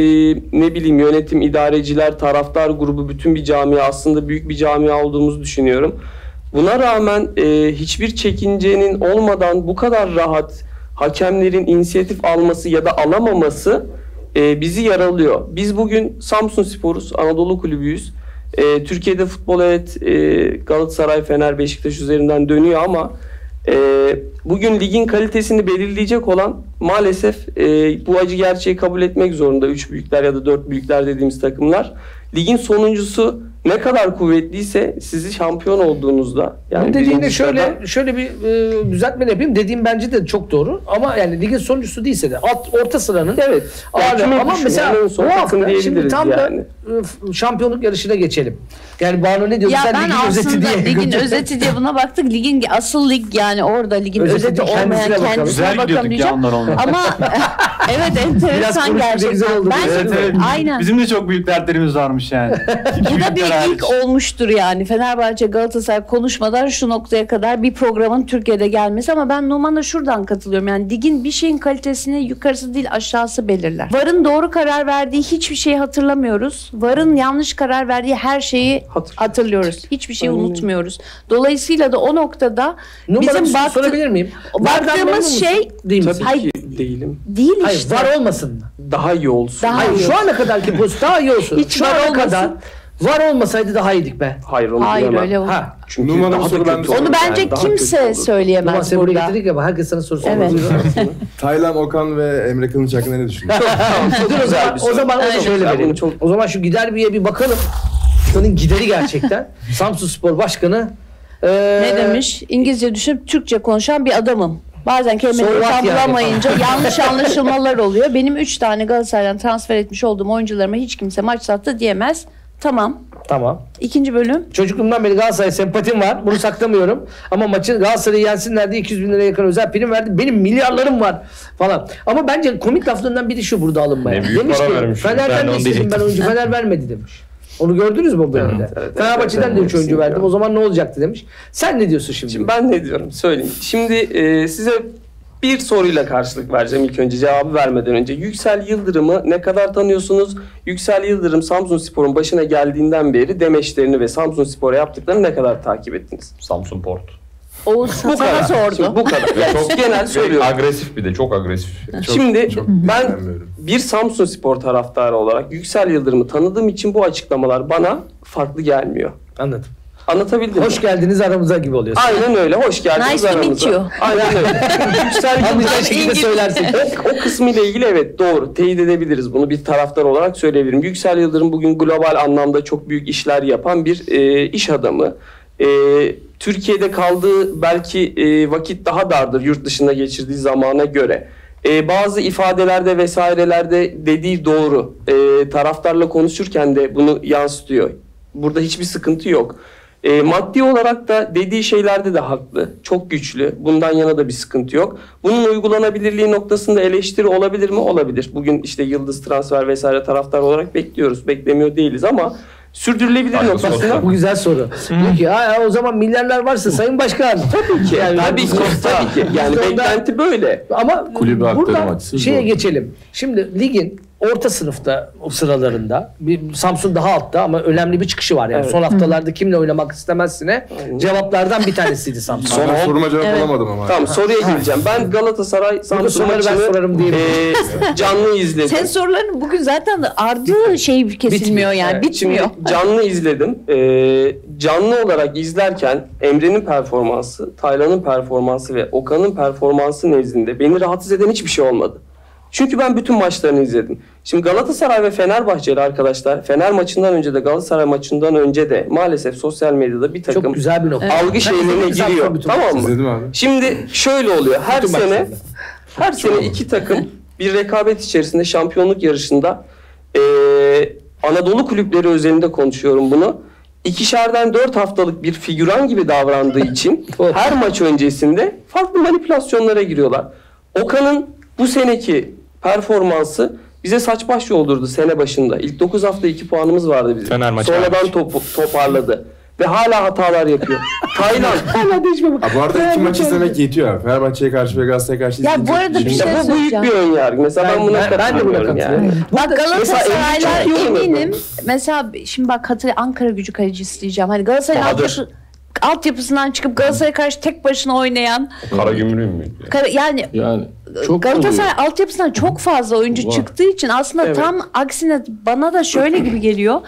ne bileyim yönetim idareciler taraftar grubu bütün bir camia aslında büyük bir camia olduğumuzu düşünüyorum. Buna rağmen e, hiçbir çekincenin olmadan bu kadar rahat hakemlerin inisiyatif alması ya da alamaması e, bizi yaralıyor. Biz bugün Samsun Spor'uz, Anadolu kulübüyüz. E, Türkiye'de futbol evet e, Galatasaray, Fener, Beşiktaş üzerinden dönüyor ama e, bugün ligin kalitesini belirleyecek olan maalesef e, bu acı gerçeği kabul etmek zorunda. Üç büyükler ya da dört büyükler dediğimiz takımlar. Ligin sonuncusu ne kadar kuvvetliyse sizi şampiyon olduğunuzda yani birinci şöyle sırada- şöyle bir e, düzeltme yapayım. Dediğim bence de çok doğru. Ama yani ligin sonuncusu değilse de alt, orta sıranın Evet. Yani Ama düşmeyen mesela takım hafta şimdi diyebiliriz tam da yani. e, f- şampiyonluk yarışına geçelim. Yani Banu ne diyordu? Ya Sen ben ligin özeti diye. ligin özeti diye buna baktık. Ligin asıl lig yani orada ligin Özeti özeti olmayan kendisine kendisine Güzel bakalım diyeceğim. Ama evet enteresan gerçekten. Ben Evet, evet. aynen. Bizim de çok büyük dertlerimiz varmış yani. Bu da bir Büyükler ilk hariç. olmuştur yani. Fenerbahçe Galatasaray konuşmadan şu noktaya kadar bir programın Türkiye'de gelmesi ama ben Numan'a şuradan katılıyorum. Yani ligin bir şeyin kalitesini yukarısı değil aşağısı belirler. VAR'ın doğru karar verdiği hiçbir şeyi hatırlamıyoruz. VAR'ın yanlış karar verdiği her şeyi Hatır- hatırlıyoruz. Hiçbir şeyi Aynen. unutmuyoruz. Dolayısıyla da o noktada Numara bir bizim baktı- sorabilir miyim? Vardan memnun baktığımız musun? şey değil misin? Hayır. ki değilim. değil Hayır, işte. var olmasın mı? Daha iyi olsun. Daha Hayır, iyi şu ana kadarki pozisyon daha iyi olsun. Hiç şu var ana olmasın. kadar var olmasaydı daha iyiydik be. Hayır onu Hayır öyle olmaz. Ha. Çünkü Numaralı daha da soru ben kötü olur Onu bence daha kötü kimse olur. Numan söyleyemez seni buraya burada. getirdik ama herkes sana soru soruyor. Evet. Taylan Okan ve Emre Kılınç hakkında ne düşünüyorsun? Dur o zaman, o zaman onu şöyle verelim. çok- O zaman şu gider birye bir bakalım. Şunun gideri gerçekten. Samsun Spor Başkanı eee, Ne demiş? İngilizce düşünüp Türkçe konuşan bir adamım. Bazen kelimeleri what tam yani? bulamayınca yanlış anlaşılmalar oluyor. Benim 3 tane Galatasaray'dan transfer etmiş olduğum oyuncularıma hiç kimse maç sattı diyemez. Tamam. Tamam. İkinci bölüm. Çocukluğumdan beri Galatasaray sempatim var. Bunu saklamıyorum. Ama maçı Galatasaray'ı yensinler diye 200 bin liraya yakın özel prim verdi. Benim milyarlarım var falan. Ama bence komik laflarından biri şu burada alınmaya. Ne büyük demiş para ki vermiş. Ben Fener'den de de istedim ben oyuncu Fener vermedi demiş. Onu gördünüz mü bu bölümde? evet, Fenerbahçe'den evet, de evet, 3 oyuncu verdim. O zaman ne olacaktı demiş. Sen ne diyorsun şimdi? Şimdi ben ne diyorum söyleyeyim. Şimdi e, size bir soruyla karşılık vereceğim ilk önce cevabı vermeden önce. Yüksel Yıldırım'ı ne kadar tanıyorsunuz? Yüksel Yıldırım Samsun Spor'un başına geldiğinden beri demeçlerini ve Samsun Spor'a yaptıklarını ne kadar takip ettiniz? Samsun Port. Oğuz Bu sana kadar. sordu. Şimdi bu kadar. Yani çok genel söylüyorum. Agresif bir de çok agresif. Şimdi çok ben bir Samsun Spor taraftarı olarak Yüksel Yıldırım'ı tanıdığım için bu açıklamalar bana farklı gelmiyor. Anladım. Anlatabildim Hoş mi? geldiniz aramıza gibi oluyor. Aynen öyle. Hoş geldiniz Nice to meet aramıza. you. Aynen öyle. Yıldırım şekilde söylersin. o, o kısmı ile ilgili evet doğru. Teyit edebiliriz. Bunu bir taraftar olarak söyleyebilirim. Yüksel Yıldırım bugün global anlamda çok büyük işler yapan bir e, iş adamı. E, Türkiye'de kaldığı belki e, vakit daha dardır yurt dışında geçirdiği zamana göre. E, bazı ifadelerde vesairelerde dediği doğru. E, taraftarla konuşurken de bunu yansıtıyor. Burada hiçbir sıkıntı yok. E, maddi olarak da dediği şeylerde de haklı. Çok güçlü. Bundan yana da bir sıkıntı yok. Bunun uygulanabilirliği noktasında eleştiri olabilir mi? Olabilir. Bugün işte yıldız transfer vesaire taraftar olarak bekliyoruz. Beklemiyor değiliz ama sürdürülebilir Hayırlısı noktasında Bu güzel soru. Diyor ki ha, o zaman milyarlar varsa Sayın Başkan. Tabii ki. Yani, tabii ki, tabii ki. Yani beklenti böyle. Ama Kulübe açısı şeye zor. geçelim. Şimdi ligin orta sınıfta o sıralarında bir Samsun daha altta ama önemli bir çıkışı var yani. Evet. Son haftalarda kimle oynamak istemezsine cevaplardan bir tanesiydi Samsun. Ben soruma cevap Evet. alamadım ama. Tamam soruya geleceğim. Ben Galatasaray Samsun soruları ben maçını sorarım diyelim. e, canlı izledim. Sen soruların bugün zaten ardı şey kesilmiyor yani Evet, bitmiyor. Şimdi canlı izledim. Ee, canlı olarak izlerken Emre'nin performansı, Taylan'ın performansı ve Okan'ın performansı nezdinde beni rahatsız eden hiçbir şey olmadı. Çünkü ben bütün maçlarını izledim. Şimdi Galatasaray ve Fenerbahçeli arkadaşlar Fener maçından önce de Galatasaray maçından önce de maalesef sosyal medyada bir takım Çok güzel bir nokta. algı Ben şeylerine giriyor. Tamam mı? Şimdi şöyle oluyor. Her Bütün sene maçlarını. her sene iki takım bir rekabet içerisinde şampiyonluk yarışında eee, Anadolu kulüpleri özelinde konuşuyorum bunu. İkişerden dört haftalık bir figüran gibi davrandığı için her maç öncesinde farklı manipülasyonlara giriyorlar. Okan'ın bu seneki performansı bize saç baş yoldurdu sene başında. İlk 9 hafta 2 puanımız vardı bizim. Fener maçı Sonradan topu- toparladı. Ve hala hatalar yapıyor. Taylan Hala değişme bak. Ha, bu arada iki maç izlemek yetiyor abi. Fenerbahçe'ye karşı ve Galatasaray'a karşı Ya bu arada bir şey bu büyük bir ön yargı. Mesela ben, Ben- buna ben- ben de buna katılıyorum. yani. Bak Mesela Galatasaraylar eminim. Mesela şimdi bak hatır, Ankara gücü kalecisi diyeceğim. Hani Galatasaray Bahadır. Altyapı, altyapısından çıkıp Galatasaray'a karşı tek başına oynayan Kara gümrüğüm müydü? kara- yani Yani çok Galatasaray oluyor. altyapısından çok fazla oyuncu Var. çıktığı için aslında Evet. tam aksine bana da şöyle gibi geliyor.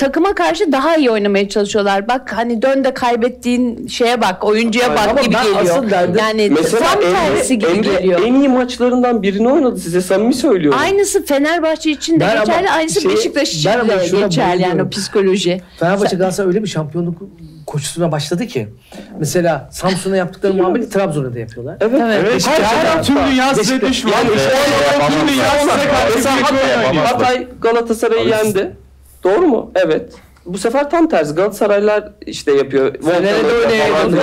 Takıma karşı daha iyi oynamaya çalışıyorlar. Bak hani dön de kaybettiğin şeye bak, oyuncuya bak Ama gibi ben geliyor. derdim- yani Mesela tam tersi gibi Emre geliyor. en iyi maçlarından birini oynadı size samimi söylüyorum. Aynısı Fenerbahçe için de Ben ama geçerli, aynısı şey- Beşiktaş için ben de geçerli yani o psikoloji. Fenerbahçe Galatasaray öyle bir şampiyonluk koşusuna başladı ki. Mesela Samsun'a yaptıkları muhabbeti Trabzon'a da yapıyorlar. Evet. Evet, gerçekten tüm dünya size düşman. Yani işte tüm dünya size karşı. Hatay Galatasaray'ı yendi. Doğru mu? Evet. Bu sefer tam tersi. Galatasaraylar işte yapıyor. Fener'e de öyle yapıyor.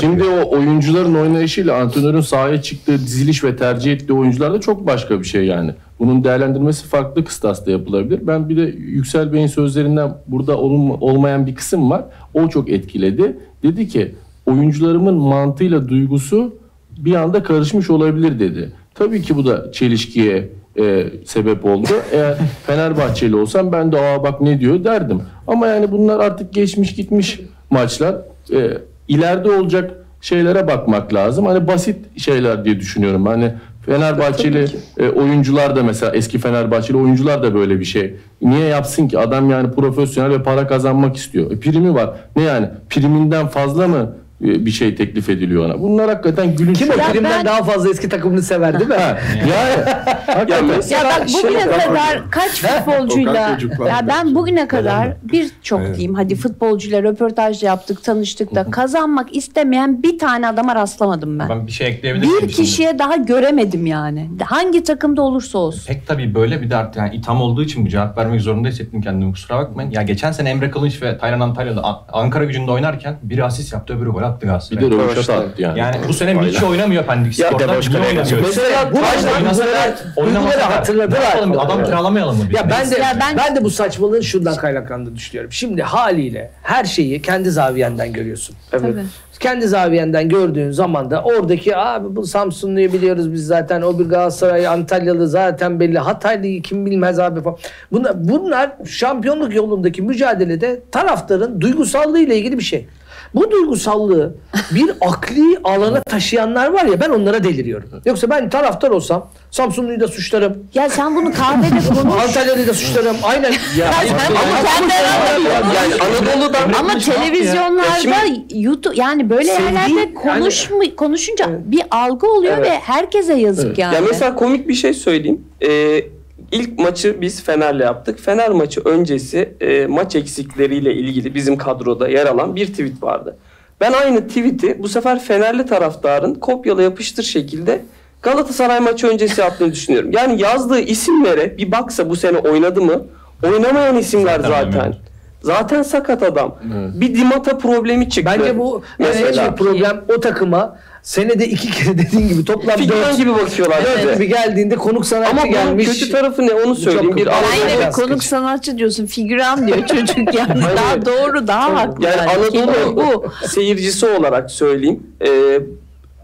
Şimdi o oyuncuların oynayışıyla antrenörün sahaya çıktığı diziliş ve tercih ettiği oyuncular da çok başka bir şey yani. Bunun değerlendirmesi farklı kıstasta yapılabilir. Ben bir de Yüksel Bey'in sözlerinden burada olma- olmayan bir kısım var. O çok etkiledi. Dedi ki oyuncularımın mantığıyla duygusu bir anda karışmış olabilir dedi. Tabii ki bu da çelişkiye e, sebep oldu. Eğer Fenerbahçeli olsam ben de aa bak ne diyor derdim. Ama yani bunlar artık geçmiş gitmiş maçlar. E, ileride olacak şeylere bakmak lazım. Hani basit şeyler diye düşünüyorum. Hani Fenerbahçeli e, oyuncular da mesela eski Fenerbahçeli oyuncular da böyle bir şey. Niye yapsın ki? Adam yani profesyonel ve para kazanmak istiyor. E, primi var. Ne yani? Priminden fazla mı bir şey teklif ediliyor ona? Bunlar hakikaten gülünç. Kim o Ya primden ben- daha fazla eski takımını sever değil mi? Ha, yani hakikaten. Ya bak bugüne şey- kadar kaç futbolcuyla ya ben bugüne kadar birçok diyeyim hadi futbolcuyla röportaj yaptık tanıştık da kazanmak istemeyen bir tane adama rastlamadım ben. Ben bir şey ekleyebilir miyim? Bir şimdi? kişiye daha göremedim yani. Hangi takımda olursa olsun. Pek tabii böyle bir de artık yani itham olduğu için bu cevap vermek zorunda hissettim kendimi kusura bakmayın. Ya geçen sene Emre Kılınç ve Taylan Antalyalı A- Ankara gücünde oynarken biri asist yaptı öbürü gol attı Bir Galatasaray. de röveşat attı yani. Yani bu sene Miçi oynamıyor Pendik Spor'da. Niye kaleye oynamıyor? Mesela bu maçlar oynasa duyguları oynamasa da- hatırladılar. Adam kiralamayalım mı? Ya ben de ben- ben, de bu saçmalığın şundan kaynaklandığını düşünüyorum. Şimdi haliyle her şeyi kendi zaviyenden görüyorsun. Evet. Tabii. Kendi zaviyenden gördüğün zaman da oradaki abi bu Samsunlu'yu biliyoruz biz zaten o bir Galatasaray Antalyalı zaten belli Hataylı'yı kim bilmez abi falan. Bunlar, bunlar şampiyonluk yolundaki mücadelede taraftarın duygusallığı ile ilgili bir şey. Bu duygusallığı bir akli alana taşıyanlar var ya ben onlara deliriyorum. Yoksa ben taraftar olsam Samsunlu'yu da suçlarım. Ya sen bunu kahvede konuş. Antalya'yı da suçlarım. Aynen. Ya sen bunu kendi aranda Yani Anadolu'dan Ama televizyonlarda şimdi- YouTube yani böyle Sevdiğin- yerlerde konuşmu, konuşunca bir algı oluyor Evet. ve herkese yazık yani. Ya mesela komik bir şey söyleyeyim. Ee, ilk maçı biz Fener'le yaptık. Fener maçı öncesi e, maç eksikleriyle ilgili bizim kadroda yer alan bir tweet vardı. Ben aynı tweet'i bu sefer Fenerli taraftarın kopyala yapıştır şekilde Galatasaray maçı öncesi yaptığını düşünüyorum. Yani yazdığı isimlere bir baksa bu sene oynadı mı? Oynamayan isimler Zaten zaten. sakat adam. Bir dimata problemi çıktı. Bence bu Mesela. mesela problem o takıma senede iki kere dediğin gibi toplam Figüran dört, gibi bakıyorlar dört bize. gibi geldiğinde konuk sanatçı Ama gelmiş. kötü tarafı ne onu söyleyeyim. Bir Aynen Biraz konuk sanatçı diyorsun figüran diyor çocuk yani daha doğru daha haklı. Yani Kelime Anadolu bu. seyircisi olarak söyleyeyim. Ee,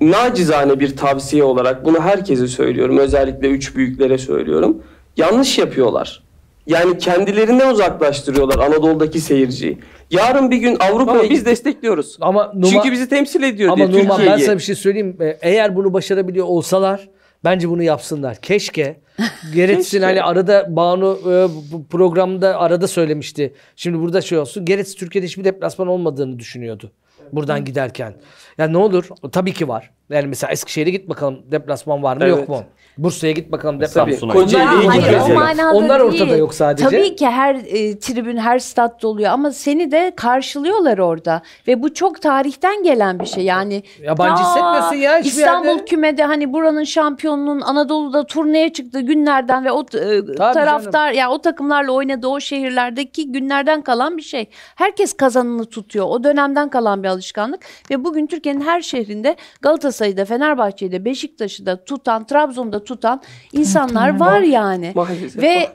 nacizane bir tavsiye olarak bunu herkese söylüyorum. Özellikle üç büyüklere söylüyorum. Yanlış yapıyorlar. Yani kendilerinden uzaklaştırıyorlar Anadolu'daki seyirciyi. Yarın bir gün Avrupa'yı biz destekliyoruz. Ama Numa, Çünkü bizi temsil ediyor ama diye Numan ben sana bir şey söyleyeyim. mi? Eğer bunu başarabiliyor olsalar bence bunu yapsınlar. Keşke. Geretsin hani arada Banu e, bu programda arada söylemişti. Şimdi burada şey olsun. Geretsiz Türkiye'de hiçbir deplasman olmadığını düşünüyordu. Buradan giderken. Ya ne olur? Tabii ki var. Yani mesela Eskişehir'e git bakalım deplasman var mı yok Evet. mu? Bursa'ya git bakalım. Tabii. Samsun'a Kocaeli'ye Ya hayır gideceğiz o yani. manada Onlar değil. ortada yok sadece. Tabii ki her e, tribün, her stat doluyor ama seni de karşılıyorlar orada. Ve bu çok tarihten gelen bir şey. Yani Yabancı ta hissetmiyorsun ya hiçbir İstanbul yerde. kümede hani buranın şampiyonunun Anadolu'da turneye çıktığı günlerden ve o e, taraftar ya o takımlarla oynadığı o şehirlerdeki günlerden kalan bir şey. Herkes kazanını tutuyor. O dönemden kalan bir alışkanlık ve bugün Türkiye'nin her şehrinde Galatasaray'da, Fenerbahçe'de, Beşiktaş'ı da tutan, Trabzon'da tutan insanlar var yani. Maalesef Ve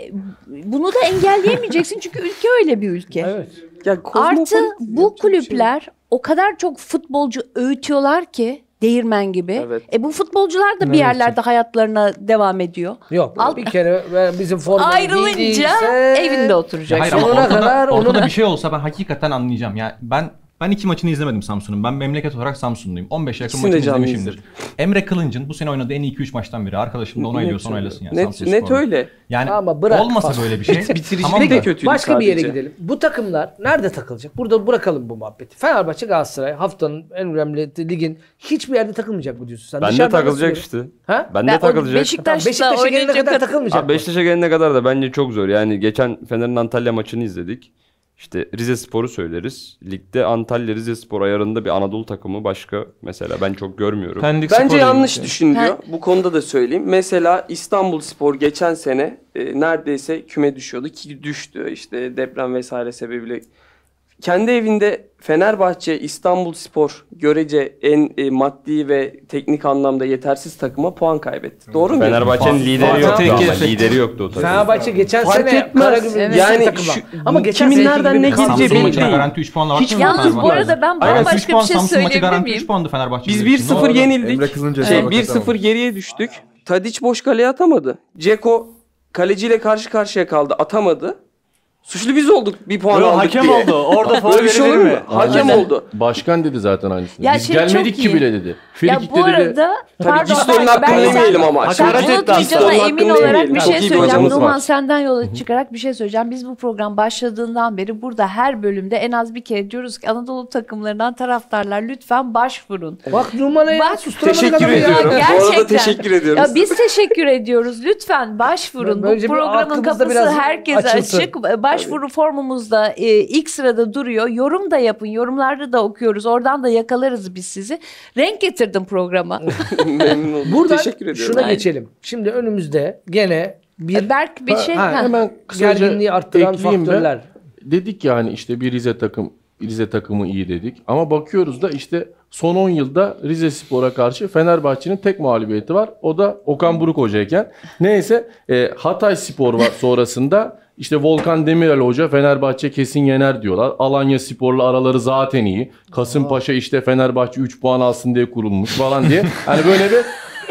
bunu da engelleyemeyeceksin çünkü ülke öyle bir ülke. Evet. Ya Artı bu şey kulüpler o kadar çok futbolcu öğütüyorlar ki değirmen gibi. Evet. E bu futbolcular da bir yerlerde hayatlarına devam ediyor. Yok Al- bir kere bizim formamı Ayrılınca giydiyse- evinde oturacak. Hayır ama Sonuna ortada, kadar ortada onun- bir şey olsa ben hakikaten anlayacağım. Yani ben Ben iki maçını izlemedim Samsun'un. Ben memleket olarak Samsunluyum. 15 yakın maçını izlemişimdir. Emre Kılınç'ın bu sene oynadığı en iyi 2-3 maçtan biri. Arkadaşım da onaylıyorsa Net- onaylasın yani. net- Samsun net öyle. Yani Ama bırak olmasa falan. böyle bir şey. Bitiricilik tamam de kötüydü Başka bir yere sadece. gidelim. Bu takımlar nerede takılacak? Burada bırakalım bu muhabbeti. Fenerbahçe Galatasaray haftanın en önemli ligin hiçbir yerde takılmayacak mı diyorsun sen? Ben de takılacak işte. Ha? Ben de takılacak. Beşiktaş'la Beşiktaş'a gelene kadar takılmayacak? Beşiktaş'a gelene kadar da bence çok zor. Yani geçen Fener'in Antalya maçını izledik. İşte Rize Spor'u söyleriz. Ligde Antalya Rize Spor ayarında bir Anadolu takımı başka mesela ben çok görmüyorum. Pendik Bence Spor yanlış Ligi. düşünülüyor. Ha. Bu konuda da söyleyeyim. Mesela İstanbul Spor geçen sene e, neredeyse küme düşüyordu ki düştü işte deprem vesaire sebebiyle. Kendi evinde Fenerbahçe İstanbul Spor görece en e, maddi ve teknik anlamda yetersiz takıma puan kaybetti. Doğru mu? Fenerbahçe'nin lideri yoktu ama lideri yoktu o takım. Fenerbahçe geçen Fark sene etmez. Evet. Yani şu- Ama geçen kimin nereden ne geleceği belli değil. garanti 3 puanla Hiç- Yalnız bu arada ben bambaşka üç puan, bir şey söyleyebilir garanti miyim? 3 puandı Fenerbahçe. Biz için. 1-0 Doğru. yenildik. Şey, sabah 1-0 geriye düştük. Tadiç boş kaleye atamadı. Ceko kaleciyle karşı karşıya kaldı. Atamadı. Suçlu biz olduk bir puan Yo, aldık hakem diye. oldu. Orada faul Böyle bir şey olur verilir mu? mi? Hakem Aynen. oldu. Başkan dedi zaten aynısını. Ya Biz şey gelmedik ki iyi. bile dedi. Ya Frikik'te bu dedi. arada Tabii Gisdol'un hakkını ben- yemeyelim ama. Sen Hakaret etti unutmayacağına Gisdol'un emin hakkını olarak yemeyelim. bir Çok şey bir söyleyeceğim. hocamız Numan senden yola çıkarak bir şey söyleyeceğim. Biz bu program başladığından beri burada her bölümde en az bir kere diyoruz ki Anadolu takımlarından taraftarlar lütfen başvurun. Bak Numan'a ya Bak, susturamadık Teşekkür adamı ya. ediyorum. Bu arada Gerçekten. teşekkür ediyoruz. Ya biz teşekkür ediyoruz. Lütfen başvurun. Böylece Bu bir programın kapısı biraz herkese açılsın. açık. Başvuru formumuzda e, ilk sırada duruyor. Yorum da yapın. Yorumlarda da okuyoruz. Oradan da yakalarız biz sizi. Renk getirdim programa. Memnun oldum. Buradan Teşekkür ediyorum. şuna geçelim. Şimdi önümüzde gene bir Berk bir şey. Ha, ha. Hemen kısaca gerginliği arttıran ekleyeyim ben. faktörler. Dedik ya hani işte bir Rize takım Rize takımı iyi dedik. Ama bakıyoruz da işte son 10 yılda Rize Spor'a karşı Fenerbahçe'nin tek mağlubiyeti var. O da Okan Buruk hocayken. Neyse e, Hatay Spor var sonrasında. İşte Volkan Demirel hoca Fenerbahçe kesin yener diyorlar. Alanya Spor'la araları zaten iyi. Kasımpaşa işte Fenerbahçe 3 puan alsın diye kurulmuş falan diye. Hani böyle bir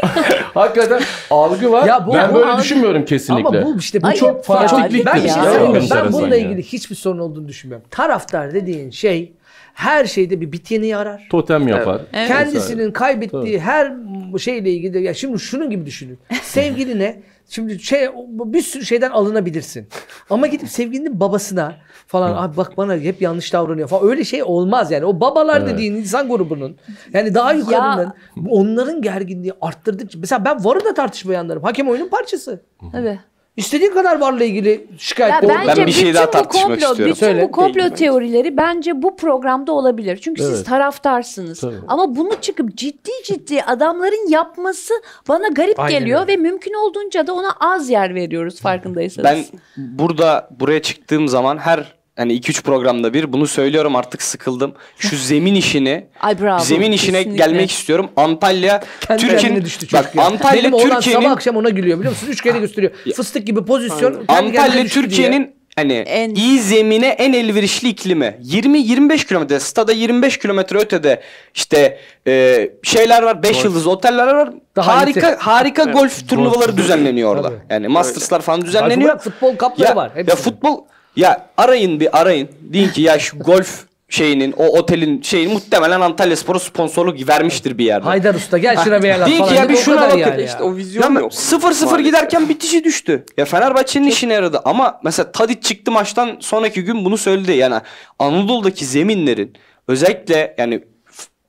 hakikaten algı var. Ya bu- ben bu böyle algı- düşünmüyorum kesinlikle. Ama bu işte bu Ayıp çok ya, fanatiklik. Ben bir ya. şey Ya, söyleyeyim mi? Ben bununla ya. ilgili hiçbir sorun olduğunu düşünmüyorum. Taraftar dediğin şey her şeyde bir bit yeniği arar. Totem yapar. Evet. Kendisinin kaybettiği her şeyle ilgili ya şimdi şunun gibi düşünün. Sevgiline şimdi şey bir sürü şeyden alınabilirsin. Ama gidip sevgilinin babasına falan abi bak bana hep yanlış davranıyor falan öyle şey olmaz yani. O babalar dediğin insan grubunun yani daha yukarının onların gerginliği arttırdıkça mesela ben varı da tartışmaya yanlarım. Hakem oyunun parçası. Tabii. İstediğin kadar varla ilgili şikayet Ya bence Ben bir şey bütün daha bu tartışmak komplo, istiyorum. Bütün Söyle. bu komplo teorileri bence bu programda olabilir. Çünkü siz Evet. taraftarsınız. Tabii. Ama bunu çıkıp ciddi ciddi adamların yapması bana garip Aynen geliyor öyle. ve mümkün olduğunca da ona az yer veriyoruz farkındaysanız. Ben burada buraya çıktığım zaman her hani 2-3 programda bir bunu söylüyorum artık sıkıldım. Şu zemin işini Ay bravo. zemin işine kesinlikle. gelmek istiyorum. Antalya Kendi Türkiye'nin düştü bak çocuk ya. Antalya Benim oğlan sabah Türkiye'nin akşam ona gülüyor biliyor musun? Üç kere gösteriyor. Fıstık gibi pozisyon. kendi kendine Antalya düştü diye. Türkiye'nin hani En- iyi zemine en elverişli iklimi. 20-25 kilometre stada 25 kilometre ötede işte e, şeyler var 5 yıldız oteller var. Daha harika iyisi. harika golf turnuvaları düzenleniyor orada. Tabii. Yani Masters'lar falan düzenleniyor. bırak futbol kapları Ya, var. ya hepsinin. futbol ya arayın bir arayın. Deyin ki ya şu golf şeyinin o otelin şeyini muhtemelen Antalya Spor'a sponsorluk vermiştir bir yerde. Haydar Usta gel şuna bir yer at Değil ki ya, bir şuna bakın yani İşte ya. o vizyon yok. 0-0 Maalesef. giderken bitişi düştü. Ya Fenerbahçe'nin işine yaradı ama mesela Tadic çıktı maçtan sonraki gün bunu söyledi. Yani Anadolu'daki zeminlerin özellikle yani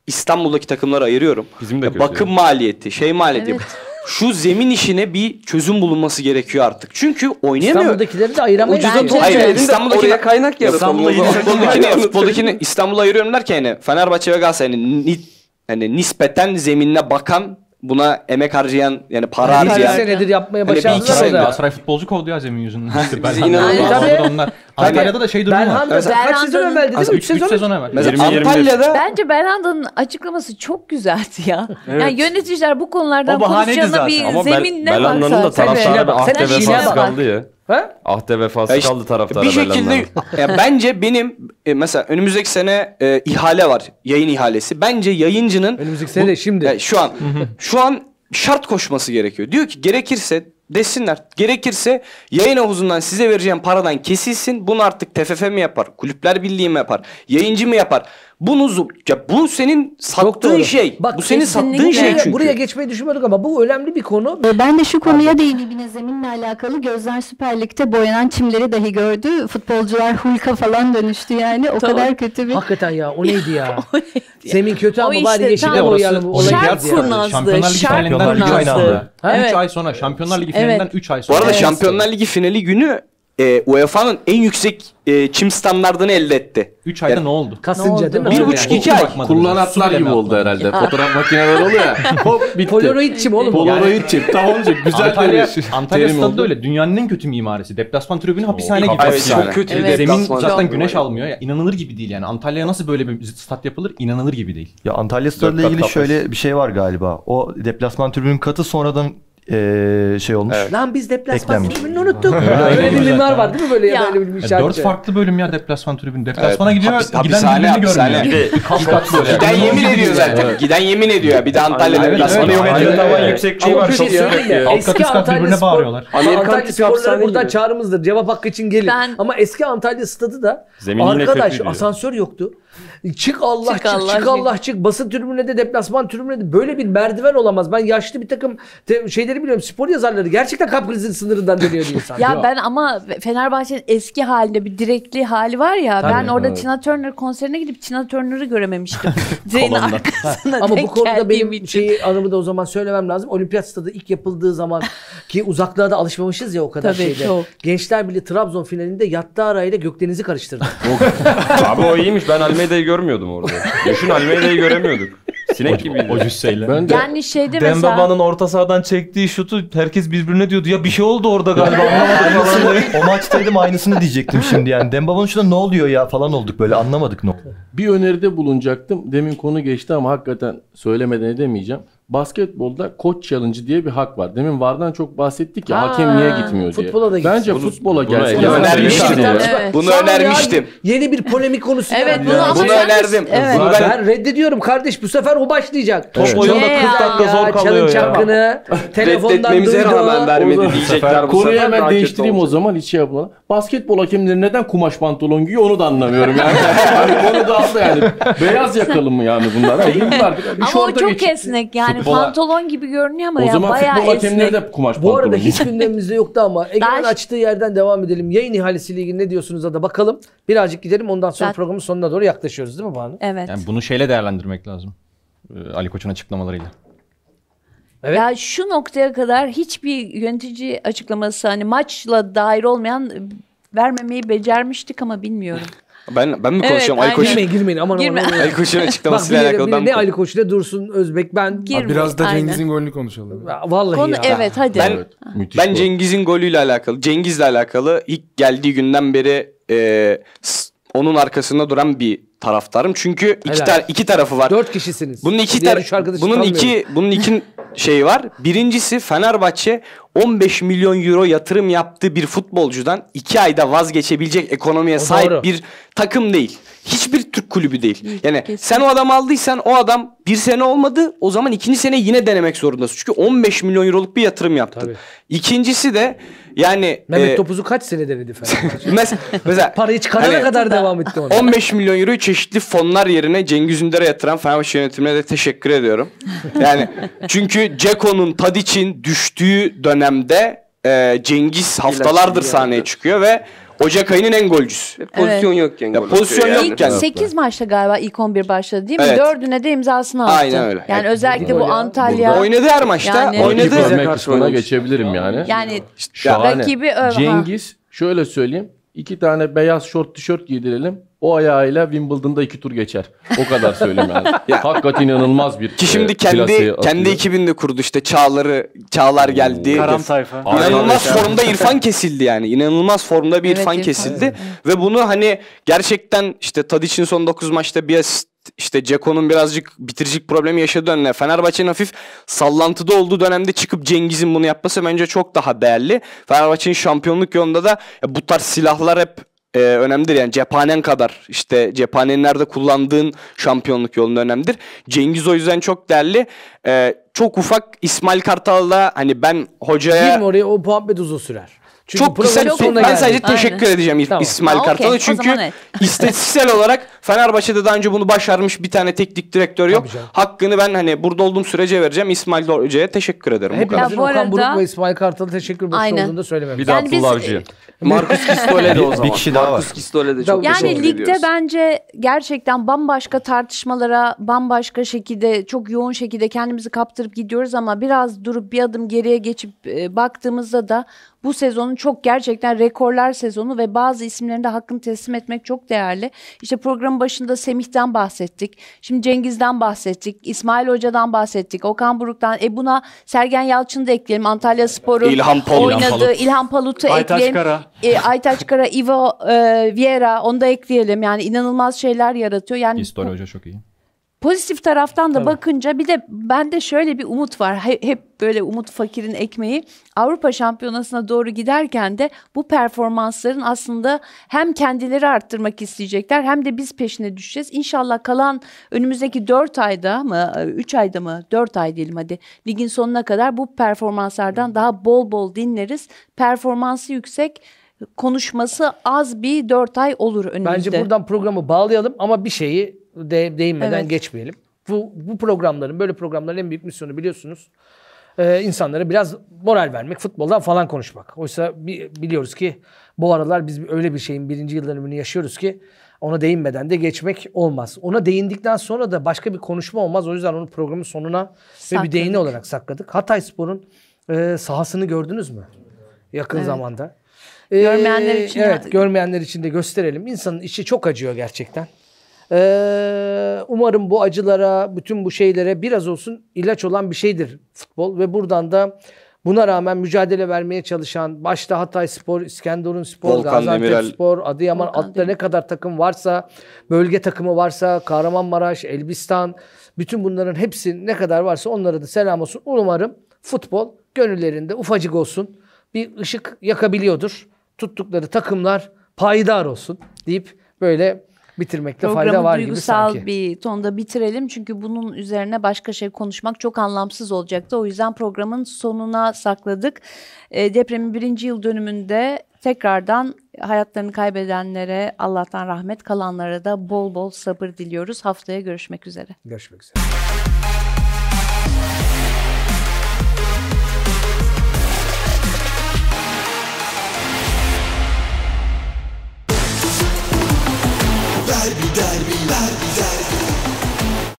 İstanbul'daki takımları ayırıyorum. Bizim de Ya bakım maliyeti, şey maliyeti. Evet. Şu zemin işine bir çözüm bulunması gerekiyor artık. Çünkü oynayamıyor. İstanbul'dakileri de ayıramayız. Ucuza top Hayır, İstanbul'daki oraya kaynak yaratalım. Zaman. futboldakini, futboldakini İstanbul'a ayırıyorum derken yani Fenerbahçe ve Galatasaray yani, ni, hani nispeten zeminine bakan buna emek harcayan yani para Bir harcayan senedir yapmaya Hani bir iki başardılar sene o da. Galatasaray futbolcu kovdu ya zemin yüzünden. İşte bizi inanılmaz- Tabii. onlar. Antalya'da da şey durumu Belhanda var. da kaç Belhanda'nın- sezon evvel dedi mi? Aslında 3 üç sezon. sezon evvel. Mesela 20-25. Antalya'da Bence Belhanda'nın açıklaması çok güzeldi ya. Evet. Yani yöneticiler bu konulardan konuşacağına bir Ama zemin ne Belhanda'nın varsa. da Sen- taraftarı bir vefası bak. kaldı ya. Ha? Ahde vefası Ya işte kaldı taraftarı bir şekilde ya bence benim e, mesela önümüzdeki sene e, ihale var. Yayın ihalesi. Bence yayıncının Önümüzdeki sene de şimdi. Ya şu an şu an şart koşması gerekiyor. Diyor ki gerekirse desinler. Gerekirse yayın havuzundan size vereceğim paradan kesilsin. Bunu artık TFF mi yapar? Kulüpler Birliği mi yapar? Yayıncı mı yapar? Bunu ya bu senin sattığın şey. Bak, bu senin sattığın şey çünkü. Buraya geçmeyi düşünmüyorduk ama bu önemli bir konu. Ben de şu konuya değineyim yine zeminle alakalı. Gözler Süper Lig'de boyanan çimleri dahi gördü. Futbolcular hulka falan dönüştü yani. O Tamam. kadar kötü bir... Hakikaten ya o neydi ya? Zemin kötü O ama işte bari yeşile boyayalım. Neydi kurnazlığı, Şampiyonlar Ligi şark finalinden 3 ay sonra. Evet. 3 ay sonra Şampiyonlar Ligi finalinden 3 ay Bu sonra. arada Evet. Şampiyonlar Ligi finali günü e, UEFA'nın en yüksek e, çim standartını elde etti. 3 ayda Yani- ne oldu? Kasınca değil mi? Bir buçuk iki ay. Bakmadınız. Kullanatlar gibi mi oldu atmadınız? herhalde. Fotoğraf makineleri oluyor ya. Hop bitti. Polaroid çim oğlum. Polaroid çip. Tam olacak. Güzel Antalya, demiş. Antalya stadı da oldu. öyle. Dünyanın en kötü mimarisi. Deplasman tribünü hapishane gibi. Evet, Hapishane. çok kötü bir Evet. Zemin deplasman. zaten güneş almıyor. Ya, inanılır gibi değil yani. Antalya'ya nasıl böyle bir stat yapılır? İnanılır gibi değil. Ya Antalya Stadı'yla kat ilgili şöyle bir şey var galiba. O deplasman tribünün katı sonradan eee, şey olmuş. Lan biz deplasman Eklenmiş. tribününü unuttuk. Öyle Öyle bir mimar var değil mi böyle ya, Ya. böyle bir Ya, işaretçi? 4 farklı bölüm ya deplasman tribünü. Deplasmana Evet, gidiyor, hapis- giden hapishane, birbirini hapishane. görmüyor. Giden yemin ediyor zaten. Giden yemin ediyor ya. Bir de Antalya Evet, deplasmanı evet, yok. ediyor. Evet. yüksekliği var. Çok şey? Alt Eski Antalya bağırıyorlar. Amerikan Antalya tipi sporları hapishane buradan çağrımızdır. Cevap hakkı için gelin. Ama eski Antalya stadı da arkadaş asansör yoktu. Çık Allah çık, Çık Allah, çık. Allah çık. Basın tribününe de deplasman tribününe de böyle bir merdiven olamaz. Ben yaşlı bir takım te- şeyleri biliyorum. Spor yazarları gerçekten kalp krizi sınırından dönüyor insan. Ya ben ama Fenerbahçe'nin eski halinde bir direkli hali var ya Tabii, ben orada evet. Tina Turner konserine gidip Tina Turner'ı görememiştim. Zeyn'in arkasına Ama bu konuda benim için. şeyi anımı da o zaman söylemem lazım. Olimpiyat stadı ilk yapıldığı zaman ki uzaklığa da alışmamışız ya o kadar Tabii, şeyde. çok. Gençler Birliği Trabzon finalinde yattı arayla Gökdeniz'i karıştırdı. Abi o iyiymiş. Ben Almeida'yı görmüyordum orada. Düşün Almeida'yı göremiyorduk. Sinek gibiydi. O cüsseyle. Ben de Yani şeyde mesela Dembaba'nın orta sahadan çektiği şutu herkes birbirine diyordu. Ya bir şey oldu orada galiba falan diye. o maçtaydım aynısını diyecektim şimdi yani. Dembaba'nın şurada ne oluyor ya falan olduk böyle anlamadık ne oldu. bir öneride bulunacaktım. Demin konu geçti ama hakikaten söylemeden edemeyeceğim. Basketbolda koç challenge diye bir hak var. Demin Vardan çok bahsettik ya Aa, hakem niye gitmiyor diye. futbola da gitsin. Bence Bunu- futbola gelsin. Bunu önermiştim Yani-. Evet. Bunu Sağ ol ya, önermiştim. Yeni bir polemik konusu. Evet, yani. bunu ama Bunu önerdim. Evet. Bunu Ben, ben reddediyorum kardeş bu sefer o başlayacak. Top Evet. oyunda Ne 40 ya? dakika zor Ya, kalıyor challenge ya. hakkını telefondan reddetmemize duydu. rağmen vermedi diyecekler bu Konuyu hemen değiştireyim o zaman hiç şey yapmadan. Basketbol hakemleri neden kumaş pantolon giyiyor onu da anlamıyorum yani. hani konu dağıldı yani. Beyaz yakalı mı yani bunlar? Yıllardır bir ama o çok geçip- esnek yani Futbola- pantolon gibi görünüyor ama O ya zaman bayağı futbol hakemleri esnek. de kumaş Bu arada hiç gündemimizde yoktu ama Egemen Ben- açtığı yerden devam edelim. Yayın ihalesiyle ilgili ne diyorsunuz da bakalım. Birazcık gidelim ondan sonra Ben- programın sonuna doğru yaklaşıyoruz değil mi Banu? Evet. Yani bunu şeyle değerlendirmek lazım. Ee, Ali Koç'un açıklamalarıyla. Evet. Ya şu noktaya kadar hiçbir yönetici açıklaması hani maçla dair olmayan vermemeyi becermiştik ama bilmiyorum. Ben, ben mi Evet, konuşuyorum? Ali aynen. Koç, Girmeyin girmeyin aman Girme. aman. aman. Ali Koç'un Bak açıklamasıyla bilelim, alakalı ben ne Ali Koç ne Dursun Özbek ben Girme. Biraz da Aynen. Cengiz'in golünü konuşalım. Ya, vallahi Konu ya. evet hadi. Ben- Evet, Ben. Cengiz'in golüyle alakalı, Cengiz'le alakalı ilk geldiği günden beri e, onun arkasında duran bir taraftarım. Çünkü iki, tar- iki tarafı var. Dört kişisiniz. Bunun iki tar- bunun iki bunun iki şeyi var. Birincisi Fenerbahçe 15 milyon euro yatırım yaptığı bir futbolcudan iki ayda vazgeçebilecek ekonomiye O sahip doğru. bir takım değil. Hiçbir kulübü değil. Yani Kesin. sen o adam aldıysan o adam bir sene olmadı. O zaman ikinci sene yine denemek zorundasın. Çünkü 15 milyon euroluk bir yatırım yaptın. Tabii. İkincisi de yani Mehmet e, Topuz'u kaç sene denedi Fenerbahçe? mes- mesela Parayı çıkarana Hani- kadar devam etti ona. 15 milyon euroyu çeşitli fonlar yerine Cengiz Ünder'e yatıran Fenerbahçe yönetimine de teşekkür ediyorum. Yani çünkü Ceko'nun Tadiç'in düştüğü dönemde e, Cengiz haftalardır sahneye çıkıyor ve Ocak ayının en golcüsü. Pozisyon yokken Ya gol pozisyon atıyor yani. yokken. İlk 8 maçta galiba ilk 11 başladı değil mi? Evet. Dördüne de imzasını attı. Aynen öyle. Yani Evet. özellikle bu Burada- Antalya Oynadı her maçta. Yani- oynadı. Rakip karşı kısmına geçebilirim yani. yani Şahane. rakibi öv- ha. Cengiz şöyle söyleyeyim. iki tane beyaz şort tişört giydirelim. O ayağıyla Wimbledon'da iki tur geçer. O kadar söyleyeyim yani. Hakikaten inanılmaz bir Ki şimdi e, kendi kendi ekibini de kurdu işte Çağlar'ı Çağlar geldi. Karam tayfa. İnanılmaz formda İrfan kesildi yani. İnanılmaz formda bir Evet, İrfan kesildi. Ve bunu hani gerçekten işte Tadiç'in son 9 maçta bir asist işte Ceko'nun birazcık bitiricilik problemi yaşadığı dönemde Fenerbahçe'nin hafif sallantıda olduğu dönemde çıkıp Cengiz'in bunu yapması bence çok daha değerli. Fenerbahçe'nin şampiyonluk yolunda da ya bu tarz silahlar hep e, önemlidir. Yani cephanen kadar işte cephanenin nerede kullandığın şampiyonluk yolunda önemlidir. Cengiz o yüzden çok değerli. E, çok ufak İsmail Kartal'la hani ben hocaya Girme oraya o muhabbet uzun sürer. Çünkü çok kısa programın bir sonuna ben sadece Aynen. teşekkür edeceğim Tamam. İsmail. Kartal'a O çünkü evet. istatistiksel olarak Fenerbahçe'de daha önce bunu başarmış bir tane teknik direktör yok. Hakkını ben hani burada olduğum sürece vereceğim. İsmail Hoca'ya teşekkür ederim. Bu kadar. Hepimizin bu Okan arada- Buruk ve İsmail Kartal'a teşekkür borçlu olduğunu da söylememiz. Bir de Yani biz- Abdullah Avcı'ya. Marcus Gistole de o Bir zaman. kişi daha var. Marcus Gistole de çok Yani ligde ediyoruz. bence gerçekten bambaşka tartışmalara, bambaşka şekilde çok yoğun şekilde kendimizi kaptırıp gidiyoruz ama biraz durup bir adım geriye geçip e, baktığımızda da bu sezonun çok gerçekten rekorlar sezonu ve bazı isimlerin de hakkını teslim etmek çok değerli. İşte programın başında Semih'ten bahsettik. Şimdi Cengiz'den bahsettik. İsmail Hoca'dan bahsettik. Okan Buruk'tan. E buna Sergen Yalçın'ı da ekleyelim. Antalya Spor'un İlhan Palut. oynadığı İlhan Palut'u Aytaç ekleyelim. Kara. E, Aytaç Kara, Ivo e, Vieira onu da ekleyelim. Yani inanılmaz şeyler yaratıyor. Yani Pistol Hoca çok iyi. Pozitif taraftan da bakınca bir de bende şöyle bir umut var. He- Hep böyle umut fakirin ekmeği. Avrupa Şampiyonası'na doğru giderken de bu performansların aslında hem kendileri arttırmak isteyecekler hem de biz peşine düşeceğiz. İnşallah kalan önümüzdeki 4 ayda mı 3 ayda mı 4 ay diyelim hadi ligin sonuna kadar bu performanslardan daha bol bol dinleriz. Performansı yüksek konuşması az bir 4 ay olur önümüzde. Bence buradan programı bağlayalım ama bir şeyi de, değinmeden Evet. geçmeyelim. Bu, bu programların, böyle programların en büyük misyonu biliyorsunuz. e, insanlara biraz moral vermek, futboldan falan konuşmak. Oysa bi- biliyoruz ki bu aralar biz öyle bir şeyin birinci yıl dönümünü yaşıyoruz ki ona değinmeden de geçmek olmaz. Ona değindikten sonra da başka bir konuşma olmaz. O yüzden onu programın sonuna ve bir değini Sakladık. olarak sakladık. Hatay Spor'un e, sahasını gördünüz mü? Yakın Evet. zamanda. Görmeyenler Ee, için- Evet, görmeyenler için de gösterelim. İnsanın içi çok acıyor gerçekten. Ee, umarım bu acılara, bütün bu şeylere biraz olsun ilaç olan bir şeydir futbol ve buradan da buna rağmen mücadele vermeye çalışan başta Hatay Spor, İskenderun Spor, Volkan Gaziantep Demirel. Spor, Adıyaman Volkan altta ne kadar takım varsa, bölge takımı varsa, Kahramanmaraş, Elbistan, bütün bunların hepsi ne kadar varsa onlara da selam olsun. Umarım futbol gönüllerinde ufacık olsun. Bir ışık yakabiliyordur. Tuttukları takımlar payidar olsun deyip böyle bitirmekte fayda var gibi duygusal sanki. bir tonda bitirelim. Çünkü bunun üzerine başka şey konuşmak çok anlamsız olacaktı. O yüzden programın sonuna sakladık. E, depremin birinci yıl dönümünde tekrardan hayatlarını kaybedenlere Allah'tan rahmet kalanlara da bol bol sabır diliyoruz. Haftaya görüşmek üzere. Görüşmek üzere. derbi derbiler.